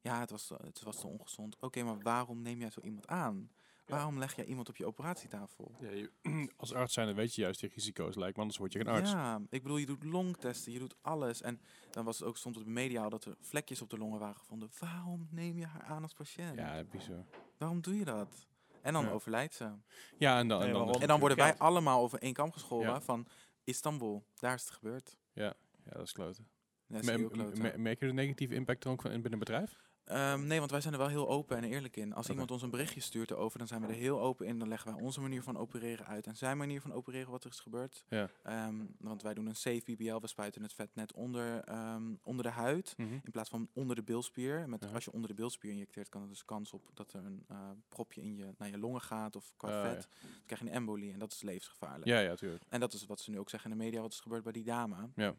Ja, het was, het was te ongezond. Oké, maar waarom neem jij zo iemand aan? Waarom leg jij iemand op je operatietafel? Ja, je- als arts zijn, dan weet je juist die risico's lijkt, want anders word je geen arts. Ja, ik bedoel, je doet longtesten, je doet alles. En dan was het ook, stond het op de media al dat er vlekjes op de longen waren gevonden. Waarom neem je haar aan als patiënt? Ja, bizar. Waarom doe je dat? En dan Ja. overlijdt ze. Ja, en dan, en dan? En dan worden wij allemaal over één kam geschoren Ja. van Istanbul. Daar is het gebeurd. ja, dat is kloten. Dat is Me- heel me- klote. me- merk je de negatieve impact er ook van in binnen een bedrijf? Ehm, nee, want wij zijn er wel heel open en eerlijk in. Als iemand ons een berichtje stuurt erover, dan zijn we er heel open in. Dan leggen wij onze manier van opereren uit en zijn manier van opereren wat er is gebeurd. Ja. Ehm, want wij doen een safe BBL, we spuiten het vet net onder, ehm, onder de huid. In plaats van onder de bilspier. Met, Ja. Als je onder de bilspier injecteert, kan er dus kans op dat er een eh, propje in je, naar je longen gaat of qua Ah, vet. Dan krijg je een embolie en dat is levensgevaarlijk. Ja, ja, natuurlijk. En dat is wat ze nu ook zeggen in de media, wat is gebeurd bij die dame. Ja.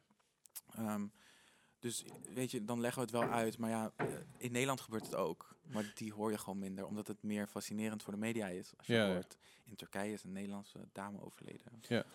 Dus weet je, dan leggen we het wel uit. Maar ja, eh, in Nederland gebeurt het ook. Maar die hoor je gewoon minder, omdat het meer fascinerend voor de media is. Als je Ja, ja. hoort, in Turkije is een Nederlandse dame overleden.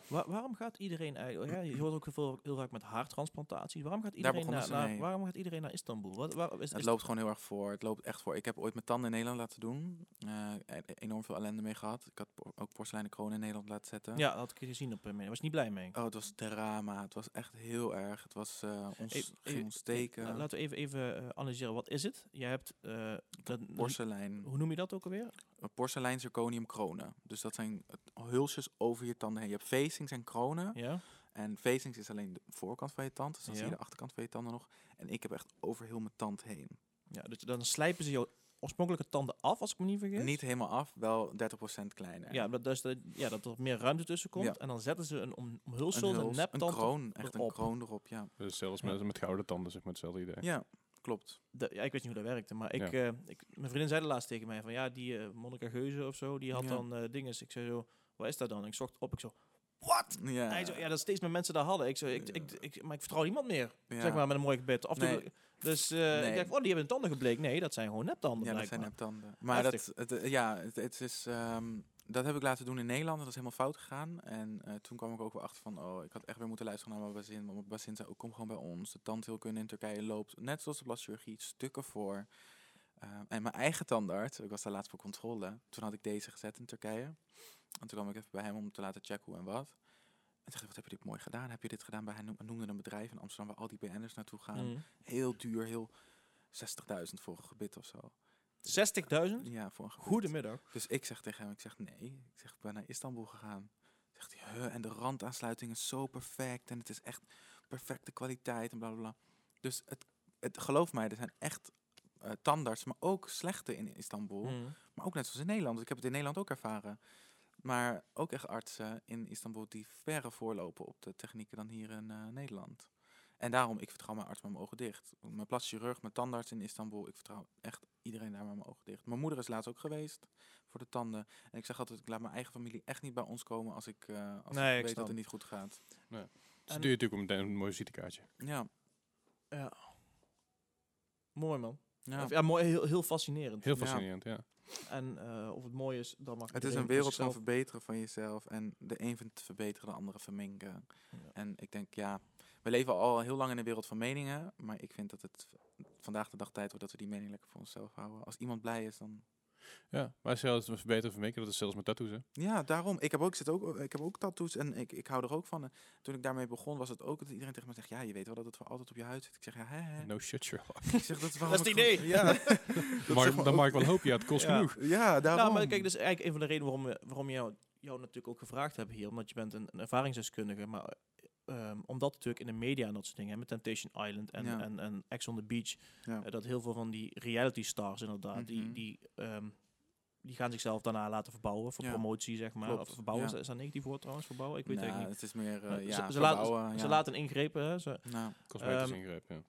Wa- waarom gaat iedereen eigenlijk... Ja, je hoort ook heel, heel vaak met haartransplantaties. Waarom gaat iedereen, naar, naar- waarom gaat iedereen naar Istanbul? Wat, waar, is, Het is- loopt gewoon heel erg voor. Het loopt echt voor. Ik heb ooit mijn tanden in Nederland laten doen. Eh, e- enorm veel ellende mee gehad. Ik had ook porseleinen kronen in Nederland laten zetten. Ja, dat had ik gezien op... Daar was je niet blij mee. Oh, het was drama. Het was echt heel erg. Het was eh, ons ontsteken. Laten we even, even eh, analyseren. Wat is het? Je hebt... eh, dat, Porselein. hoe noem je dat ook alweer? porselein zirconium kronen. Dus dat zijn het hulsjes over je tanden heen. Je hebt facings en kronen. Ja? En facings is alleen de voorkant van je tand. Dus dan zie je de achterkant van je tanden nog. En ik heb echt over heel mijn tand heen. ja dus dan slijpen ze jouw oorspronkelijke tanden af, als ik me niet vergis. Niet helemaal af, wel 30% kleiner. Ja, dat, dus dat, ja, dat er meer ruimte tussen komt. Ja. En dan zetten ze een om, een, omhulsel, een, huls, een neptand. kroon. Echt een erop. kroon erop, ja. Dus zelfs Ja. met, met gouden tanden, zeg maar, hetzelfde idee. Ja, klopt. De- ja, ik weet niet hoe dat werkte, maar ik, Ja. eh, ik, mijn vriendin zei de laatst tegen mij van ja, die eh Monica Geuze of zo, die had Ja. dan eh dingen. Ik zei zo, wat is dat dan? Ik zocht op, ik zo, wat? Ja, Hij zo, ja, dat steeds meer mensen daar hadden. Ik zo, ik, ik, ik, maar ik vertrouw niemand meer, zeg maar, met een mooi gebed. Af Nee. Dus Nee. ik dacht, oh, die hebben hun tanden gebleekt. Nee, dat zijn gewoon neptanden Ja, dat zijn neptanden. Maar Heftig. dat, het, ja, het, het is, ehm, dat heb ik laten doen in Nederland. Dat is helemaal fout gegaan. En eh, toen kwam ik ook wel achter van, oh, ik had echt weer moeten luisteren naar mijn bazin. Want mijn bazin zei ook, kom gewoon bij ons. De tandheelkunde in Turkije loopt, net zoals de plasticchirurgie, stukken voor. Ehm, en mijn eigen tandarts, ik was daar laatst voor controle. Toen had ik deze gezet in Turkije. En toen kwam ik even bij hem om te laten checken hoe en wat. En toen zei ik, wat heb je dit mooi gedaan? Heb je dit gedaan bij, hij noem- noemde een bedrijf in Amsterdam waar al die BN'ers naartoe gaan. Mm. Heel duur, heel 60.000 voor een gebit of zo. 60.000? Ja, voor een. Goedemiddag. Dus ik zeg tegen hem, ik zeg nee. Ik zeg, ik ben naar Istanbul gegaan. Zegt hij, en de randaansluiting is zo perfect. En het is echt perfecte kwaliteit en bla bla bla. Dus het, het, geloof mij, er zijn echt eh tandarts, maar ook slechte in Istanbul. Mm. Maar ook net zoals in Nederland. Dus ik heb het in Nederland ook ervaren. Maar ook echt artsen in Istanbul die verre voorlopen op de technieken dan hier in eh, Nederland. En daarom, ik vertrouw mijn arts met mijn ogen dicht. Mijn plastic chirurg, mijn tandarts in Istanbul, ik vertrouw echt iedereen daar met mijn ogen dicht. Mijn moeder is laatst ook geweest voor de tanden. En ik zeg altijd, ik laat mijn eigen familie echt niet bij ons komen als ik, eh, als Nee, ik ik weet dat het niet goed gaat. Dus En- dan doe je natuurlijk ook meteen een mooi visitekaartje. Ja, Ja. Mooi man. Ja. Of, ja, mooi, heel, heel fascinerend. Heel fascinerend, ja. En eh, of het mooi is, dan mag Het is een wereld van zichzelf- verbeteren van jezelf. En de een vindt verbeteren, de andere verminken. Ja. En ik denk, ja, we leven al heel lang in een wereld van meningen. Maar ik vind dat het vandaag de dag tijd wordt dat we die mening lekker voor onszelf houden. Als iemand blij is, dan... Ja, maar zelfs een verbeteren vermeken, dat is zelfs met tattoos, hè. Ja, daarom. Ik heb ook, zit ook, ik heb ook tattoos en ik, ik hou er ook van. En toen ik daarmee begon, was het ook dat iedereen tegen me zegt... Ja, je weet wel dat het voor altijd op je huid zit. Ik zeg, ja, hè, hè. No shit, Sherlock. Ik zeg, dat is Dat is ik het idee. Ja, dat Maar, dan ook- maak ik wel hoopje uit, het kost Ja. genoeg. Ja, daarom. Nou, maar kijk, dat is eigenlijk een van de redenen waarom we, waarom jou, jou natuurlijk ook gevraagd hebben hier. Omdat je bent een, een ervaringsdeskundige. Maar ehm, omdat natuurlijk in de media en dat soort dingen, hè, met Temptation Island en, Ja. en, en Ex on the Beach, Ja. eh, dat heel veel van die reality stars inderdaad, die, Mhm. die, ehm, die gaan zichzelf daarna laten verbouwen voor Ja. promotie, zeg maar. Klopt, Of verbouwen, ja. is daar negatief woord trouwens, verbouwen? Ik weet het Nou, eigenlijk niet. het is meer, eh, Eh, ja, ze, ze, laten, ze laten ingrepen, hè. Ze, Nou, Cosmetisch ingreep, ja.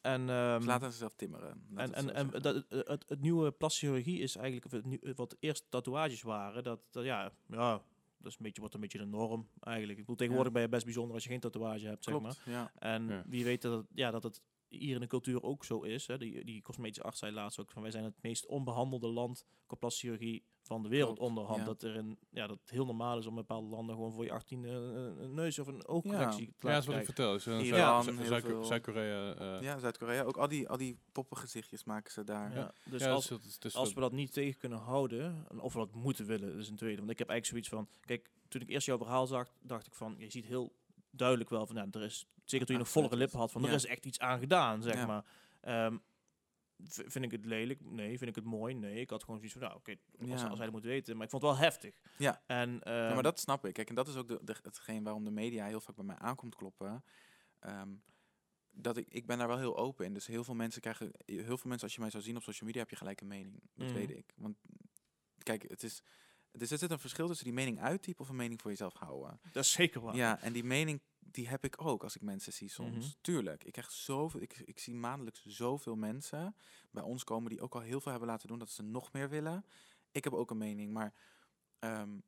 en, ehm, ze laten zichzelf timmeren. En, het en, en dat, het, het, het nieuwe plastische chirurgie is eigenlijk of het wat eerst tatoeages waren. Dat, dat ja, ja, dat is een beetje, wordt een beetje de norm eigenlijk. Ik bedoel, tegenwoordig ben je best bijzonder als je geen tatoeage hebt, zeg maar. Ja. En wie weet dat het, ja, dat het hier in de cultuur ook zo is. Hè. Die, die cosmetische arts zei laatst ook van wij zijn het meest onbehandelde land qua plastische chirurgie van de wereld Klopt, onderhand. ja. Dat, er in, ja, dat het heel normaal is om bepaalde landen gewoon voor je 18 een neus of een oogcorrectie te Ja, dat laten is wat ik krijgen. vertel. Is een Zuid- Zuid- veel. Zuid-Korea. eh, Ja, Zuid-Korea. Ook al die, al die poppengezichtjes maken ze daar. Ja, dus ja, als, dus dat is- dus als dat- we dat niet tegen kunnen houden, en of we dat moeten willen, dat is een tweede. Want ik heb eigenlijk zoiets van, kijk, toen ik eerst jouw verhaal zag, dacht ik van, je ziet heel duidelijk wel van, nou, er is, zeker toen je nog vollere dat lippen had, van, er ja. is echt iets aan gedaan, zeg Ja. maar. Ehm, vind ik het lelijk? Nee. Vind ik het mooi? Nee. Ik had gewoon zoiets van, nou, oké, als, Ja. als hij dat moet weten. Maar ik vond het wel heftig. Ja. En, Ja, ehm, maar dat snap ik. Kijk, en dat is ook de, de, hetgeen waarom de media heel vaak bij mij aankomt kloppen. Ehm, dat ik, ik ben daar wel heel open in. Dus heel veel mensen krijgen, heel veel mensen als je mij zou zien op social media, heb je gelijk een mening. Dat Mhm. weet ik. Want kijk, het is, dus er zit een verschil tussen die mening uittypen of een mening voor jezelf houden. dat is zeker waar. Ja, en die mening die heb ik ook als ik mensen zie soms. Mhm. Tuurlijk, ik krijg zoveel, ik, ik zie maandelijks zoveel mensen bij ons komen die ook al heel veel hebben laten doen dat ze nog meer willen. Ik heb ook een mening, maar ehm,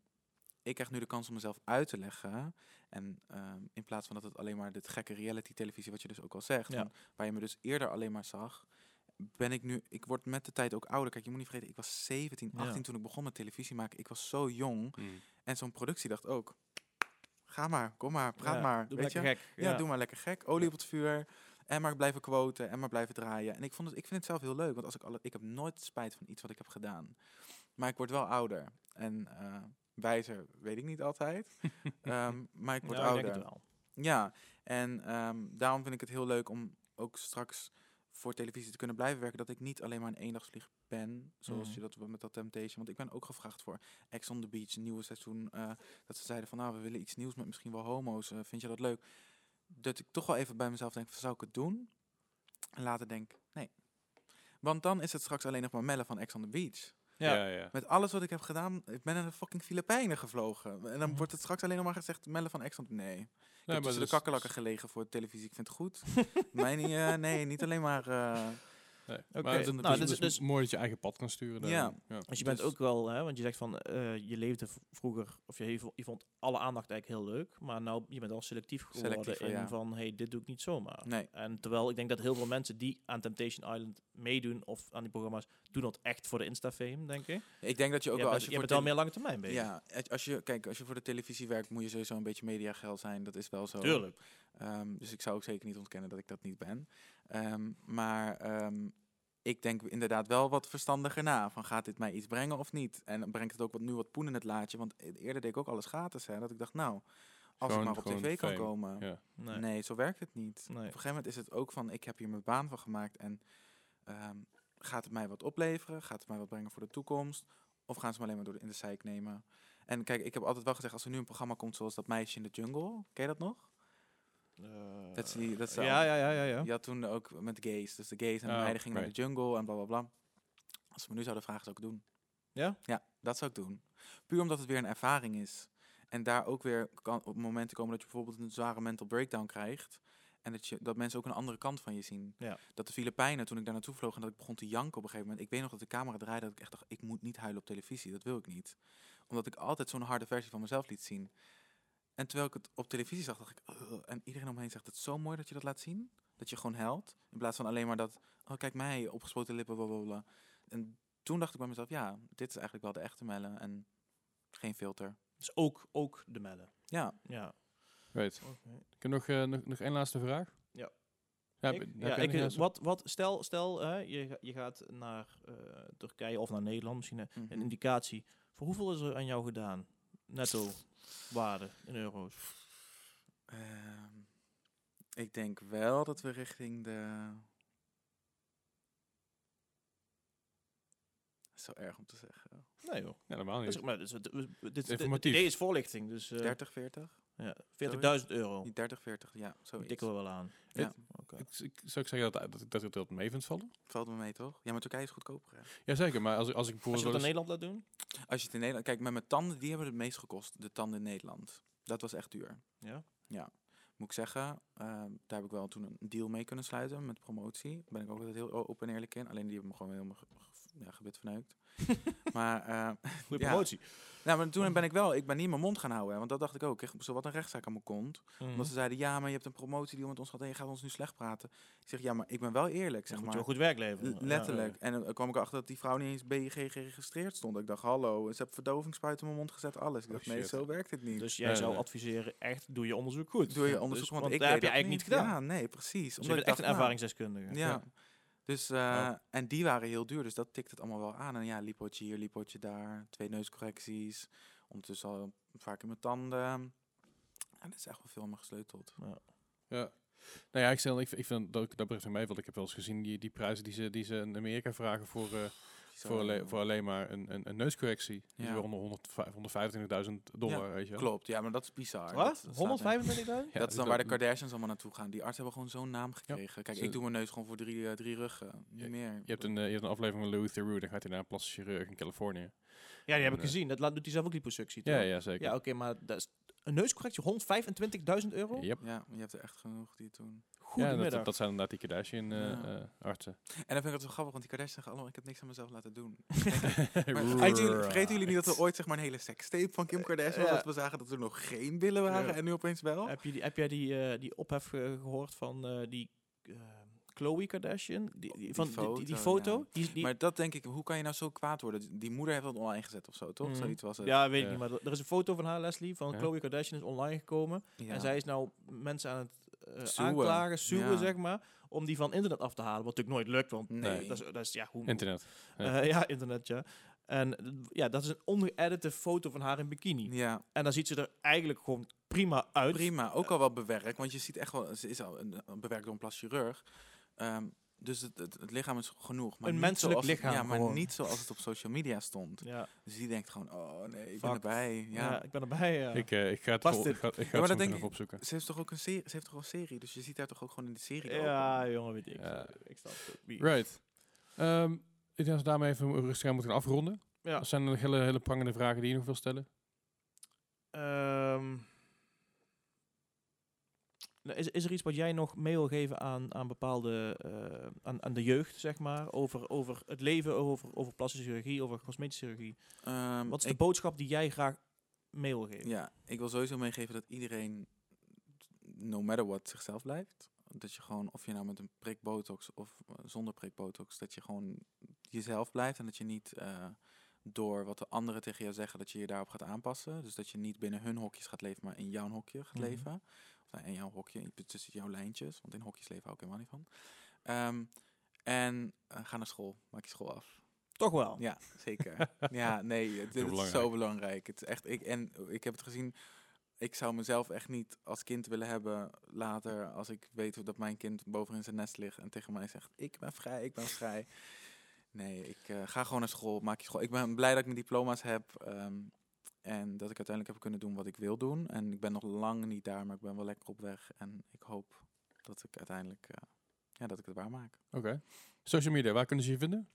ik krijg nu de kans om mezelf uit te leggen. En ehm, in plaats van dat het alleen maar dit gekke reality televisie, wat je dus ook al zegt, Ja. waar je me dus eerder alleen maar zag, ben ik nu, ik word met de tijd ook ouder. Kijk, je moet niet vergeten, ik was 17, Ja. 18 toen ik begon met televisie maken. Ik was zo jong. Mm. En zo'n productie dacht ook, ga maar, kom maar, praat Ja, maar. Doe weet je? gek. Ja, doe maar lekker gek. Olie op het vuur. En maar blijven quoten en maar blijven draaien. En ik, vond het, ik vind het zelf heel leuk, want als ik, alle, ik heb nooit spijt van iets wat ik heb gedaan. Maar ik word wel ouder. En eh, wijzer weet ik niet altijd. Ehm, maar ik word ik ouder. het wel. Ja, en ehm, daarom vind ik het heel leuk om ook straks voor televisie te kunnen blijven werken. Dat ik niet alleen maar een eendagsvlieg ben, zoals Mhm. je dat met dat Temptation. Want ik ben ook gevraagd voor Ex on the Beach, een nieuwe seizoen. eh, dat ze zeiden van, nou, we willen iets nieuws met misschien wel homo's. eh, vind je dat leuk? Dat ik toch wel even bij mezelf denk, zou ik het doen? En later denk, nee. Want dan is het straks alleen nog maar Melle van Ex on the Beach. Ja. Ja, ja. Met alles wat ik heb gedaan, ik ben naar de fucking Filipijnen gevlogen. En dan Mhm. wordt het straks alleen nog maar gezegd, Melle van Ex on the... Nee. Nee, heb tussen de dat is- kakkerlakken gelegen voor de televisie. Ik vind het goed. Mij niet, eh, nee, niet alleen maar... Nee. Oké, Maar het is, nou, het dus- is dus- mooi dat je eigen pad kan sturen. Ja. ja. Dus je bent Dus- ook wel, hè, want je zegt van, eh, je leefde vroeger, of je, je vond alle aandacht eigenlijk heel leuk, maar nou, je bent wel selectief geworden Selectiever, in ja. van, hey, dit doe ik niet zomaar. nee. En terwijl ik denk dat heel veel mensen die aan Temptation Island meedoen, of aan die programma's, doen dat echt voor de Insta-fame, denk ik. Ik denk dat je ook wel... bent, Als je voor bent wel tele- meer lange termijn bezig. Ja, als je, kijk, als je voor de televisie werkt, moet je sowieso een beetje mediageld zijn. Dat is wel zo. Tuurlijk. Ehm, dus ik zou ook zeker niet ontkennen dat ik dat niet ben. Ehm, maar ehm, ik denk inderdaad wel wat verstandiger na. Van gaat dit mij iets brengen of niet? En brengt het ook wat, nu wat poen in het laadje? Want e- eerder deed ik ook alles gratis. Hè, dat ik dacht, nou, als Gewoon- ik maar op tv kan fame. komen. Ja. Nee. Nee. zo werkt het niet. Nee. Op een gegeven moment is het ook van, ik heb hier mijn baan van gemaakt. En ehm, gaat het mij wat opleveren? Gaat het mij wat brengen voor de toekomst? Of gaan ze me alleen maar door de, in de zeik nemen? En kijk, ik heb altijd wel gezegd, als er nu een programma komt zoals dat meisje in de jungle. Ken je dat nog? Dat is die- dat is de ja, ja, ja, ja, ja. Je had toen ook met gays. Dus de gays en de Oh, meiden gingen naar de jungle en bla bla bla. Als ze me nu zouden vragen, zou ik het doen. Ja? Ja, dat zou ik doen. Puur omdat het weer een ervaring is. En daar ook weer kan op momenten komen dat je bijvoorbeeld een zware mental breakdown krijgt. En dat, je, dat mensen ook een andere kant van je zien. Ja. Dat de Filipijnen, toen ik daar naartoe vloog en dat ik begon te janken op een gegeven moment. Ik weet nog dat de camera draaide, dat ik echt dacht, ik moet niet huilen op televisie. Dat wil ik niet. Omdat ik altijd zo'n harde versie van mezelf liet zien. En terwijl ik het op televisie zag, dacht ik, "Ugh." en iedereen om me heen zegt, het is zo mooi dat je dat laat zien. Dat je gewoon helpt. In plaats van alleen maar dat, oh kijk mij, opgespoten lippen, blablabla. En toen dacht ik bij mezelf, ja, dit is eigenlijk wel de echte Melle. En geen filter. Dus ook, ook de mellen. Ja, Ja. Weet. Ik heb nog, eh, nog, nog één laatste vraag. Ja. Ja, Ik- ja, ik, wat, wat, stel, stel hè, je, je gaat naar eh, Turkije of naar Nederland, misschien eh, mhm. een indicatie. Voor hoeveel is er aan jou gedaan? Netto waarde in euro's. Ehm, ik denk wel dat we richting de... Dat is zo erg om te zeggen. Nee joh. Ja, helemaal Dat is, niet. maar, dit, is- dit, is- dit, dit, idee is voorlichting, dus eh 30, 40? Ja, 40.000 euro. Niet 30, 40, ja, Die zoiets. tikken we wel aan. Ja. Ik, ik, zou ik zeggen dat, dat, ik- dat dat mee vind vallen? Valt me mee, toch? Ja, maar Turkije is goedkoper, hè? Jazeker, maar als, ik- als ik Als je bijvoorbeeld... dat in Nederland laat doen? Als je het in Nederland... Kijk, met mijn tanden, die hebben het meest gekost. De tanden in Nederland. Dat was echt duur. Ja. Moet ik zeggen, ehm, daar heb ik wel toen een deal mee kunnen sluiten met promotie. Daar ben ik ook altijd heel open en eerlijk in. Alleen die hebben me gewoon helemaal ja, gebit verneukt. maar, eh, Ja. promotie. nou, maar toen ben ik wel, ik ben niet mijn mond gaan houden. hè, Want dat dacht ik ook. Ik kreeg zo wat een rechtszaak aan mijn kont. Mhm. Omdat ze zeiden, ja, maar je hebt een promotie die met ons gaat en je gaat ons nu slecht praten. Ik zeg, ja, maar ik ben wel eerlijk, zeg Dan moet maar. je wel goed werk leveren. Letterlijk. En dan kwam ik achter dat die vrouw niet eens BG geregistreerd stond. Ik dacht, hallo, ze hebben verdovingsspuit in mijn mond gezet, alles. Ik Oh, dacht, nee, zo werkt het Ja. niet. Dus jij Nee, zou nee. adviseren, echt, doe je onderzoek goed. Doe je onderzoek, Dus, want, ik heb je eigenlijk niet gedaan. Ja, nee, precies. Dus je bent echt een dacht, nou, ervaringsdeskundige. Ja. Dus, eh, Ja. en die waren heel duur, dus dat tikt het allemaal wel aan. En ja, lipotje hier, lipotje daar, twee neuscorrecties. Ondertussen al vaak in mijn tanden. Ja, dat is echt wel veel aan me gesleuteld. Ja. Nou ja, ik, stel, ik, ik vind dat dat betreft mij, want ik heb wel eens gezien die, die prijzen die ze, die ze in Amerika vragen voor, eh, voor, alleen, voor alleen maar een, een, een neuscorrectie. Ja. weer onder 100 125.000 dollar, weet je wel. Klopt, ja, maar dat is bizar. Wat? Dat- dat staat echt- 125.000? Ja, dat is dan waar de Kardashians allemaal naartoe gaan. Die artsen hebben gewoon zo'n naam gekregen. Kijk, ik doe mijn neus gewoon voor drie, eh, drie ruggen. Niet Ja, meer. Je hebt, een, eh, je hebt een aflevering van Louis Theroux, dan gaat hij naar een plastic chirurg in Californië. Ja, die heb ik Nee. gezien. Dat laat, doet hij zelf ook liposuctie, Ja, toch? ja, zeker. Ja, oké, maar dat is een neuscorrectie 125.000 euro? Yep. Ja, je hebt er echt genoeg die het doen. Ja, dat, Goedemiddag. dat zijn inderdaad die Kardashian eh, Ja. eh, artsen. En dan vind ik het zo grappig, want die Kardashians zeggen allemaal, ik heb niks aan mezelf laten doen. Maar vergeten, jullie, vergeten jullie niet dat er ooit zeg maar een hele sekstape van Kim Kardashian was? Dat we zagen dat er nog geen billen waren Ja. en nu opeens wel? heb, je die, heb jij die, eh, die ophef ge- gehoord van eh, die uh, Chloe Kardashian? Die, die, Die van, die- die, die foto? Die, die, Maar dat denk ik, hoe kan je nou zo kwaad worden? Die moeder heeft dat online gezet of zo, toch? Mhm. Zoiets was het. ja, weet ik Ja. niet, maar er is een foto van haar, Leslie, van Ja. Chloe Kardashian is online gekomen. Ja. En zij is nou mensen aan het eh, Suwen. aanklagen, suwen, Ja. zeg maar, om die van internet af te halen. Wat natuurlijk nooit lukt, want Nee. dat, is, dat is, ja, hoe... Internet. Eh, ja, internet, ja. En ja, dat is een ongeëdite foto van haar in bikini. Ja, En dan ziet ze er eigenlijk gewoon prima uit. prima. Ook al wel bewerkt, want je ziet echt wel, ze is al een, een bewerkt door een plastic chirurg. Ehm, dus het, het, het lichaam is genoeg. Maar Een niet menselijk zoals het- lichaam Ja, maar gewoon. niet zoals het op social media stond. Ja, Dus die denkt gewoon, oh nee, ik Fuck. ben erbij. ja. Ja. ik ben erbij. Ja. Ik, eh, ik ga het, Past vol, dit? ik ga, ik ga het denk ik- opzoeken. Ze heeft toch ook een serie, ze heeft toch wel een serie, dus je ziet haar toch ook gewoon in de serie. ja, jongen, weet ik. Ja. Ik. Wie- Right. Ehm, ik denk dat we daarmee even rustig aan moeten gaan afronden. Ja. Er zijn er nog hele, hele prangende vragen die je nog wil stellen. Ehm, is, is er iets wat jij nog mee wil geven aan, aan bepaalde, eh, aan, aan de jeugd, zeg maar, over, over het leven, over, over plastische chirurgie, over cosmetische chirurgie? Ehm, Wat is de boodschap die jij graag mee wil geven? Ja, ik wil sowieso meegeven dat iedereen, no matter what, zichzelf blijft. Dat je gewoon, of je nou met een prik botox of eh, zonder prik botox, dat je gewoon jezelf blijft en dat je niet eh, door wat de anderen tegen jou zeggen, dat je je daarop gaat aanpassen. Dus dat je niet binnen hun hokjes gaat leven, maar in jouw hokje gaat Mhm. leven. Of nou, in jouw hokje, tussen jouw lijntjes, want in hokjes leven hou ik helemaal niet van. Ehm, en eh, ga naar school, maak je school af. Toch wel? Ja, zeker. ja, nee, het, het is belangrijk. zo belangrijk. Het is echt, ik, en ik heb het gezien, ik zou mezelf echt niet als kind willen hebben later, als ik weet dat mijn kind bovenin zijn nest ligt en tegen mij zegt, ik ben vrij, ik ben vrij. Nee, ik eh, ga gewoon naar school, maak je school. Ik ben blij dat ik mijn diploma's heb ehm, en dat ik uiteindelijk heb kunnen doen wat ik wil doen. En ik ben nog lang niet daar, maar ik ben wel lekker op weg. En ik hoop dat ik uiteindelijk, eh, ja, dat ik het waarmaak. Oké. Social media, waar kunnen ze je vinden?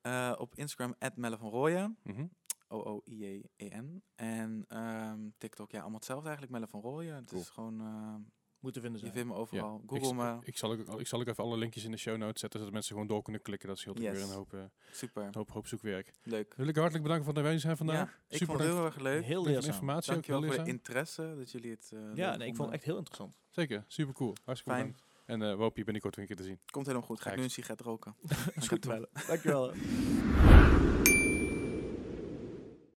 Eh, op Instagram, Melle van Rooyen. Mhm. O-O-I-E-E-N. En ehm, TikTok, ja, allemaal hetzelfde eigenlijk. Melle van Rooyen. Het Cool. is gewoon, eh, Moeten vinden je zijn. vindt me overal. Ik, Google z- me. ik, zal ook, ik zal ook even alle linkjes in de show notes zetten, zodat mensen gewoon door kunnen klikken. Dat scheelt Yes. weer een hoop, eh, Super, een hoop, hoop zoekwerk. leuk. Wil ik hartelijk bedanken voor het aanwezig zijn vandaag. Ja, ik Super vond het heel erg leuk. Heel de leerzaam. informatie. Ook heel Dankjewel voor de interesse, dat jullie het eh, Ja, nee, ik vond het echt heel interessant. Zeker, super cool. Hartstikke Fijn. bedankt. En eh we hopen je binnenkort weer een keer te zien. Komt helemaal goed. Ga ik nu een sigaret roken. Dankjewel. Dankjewel.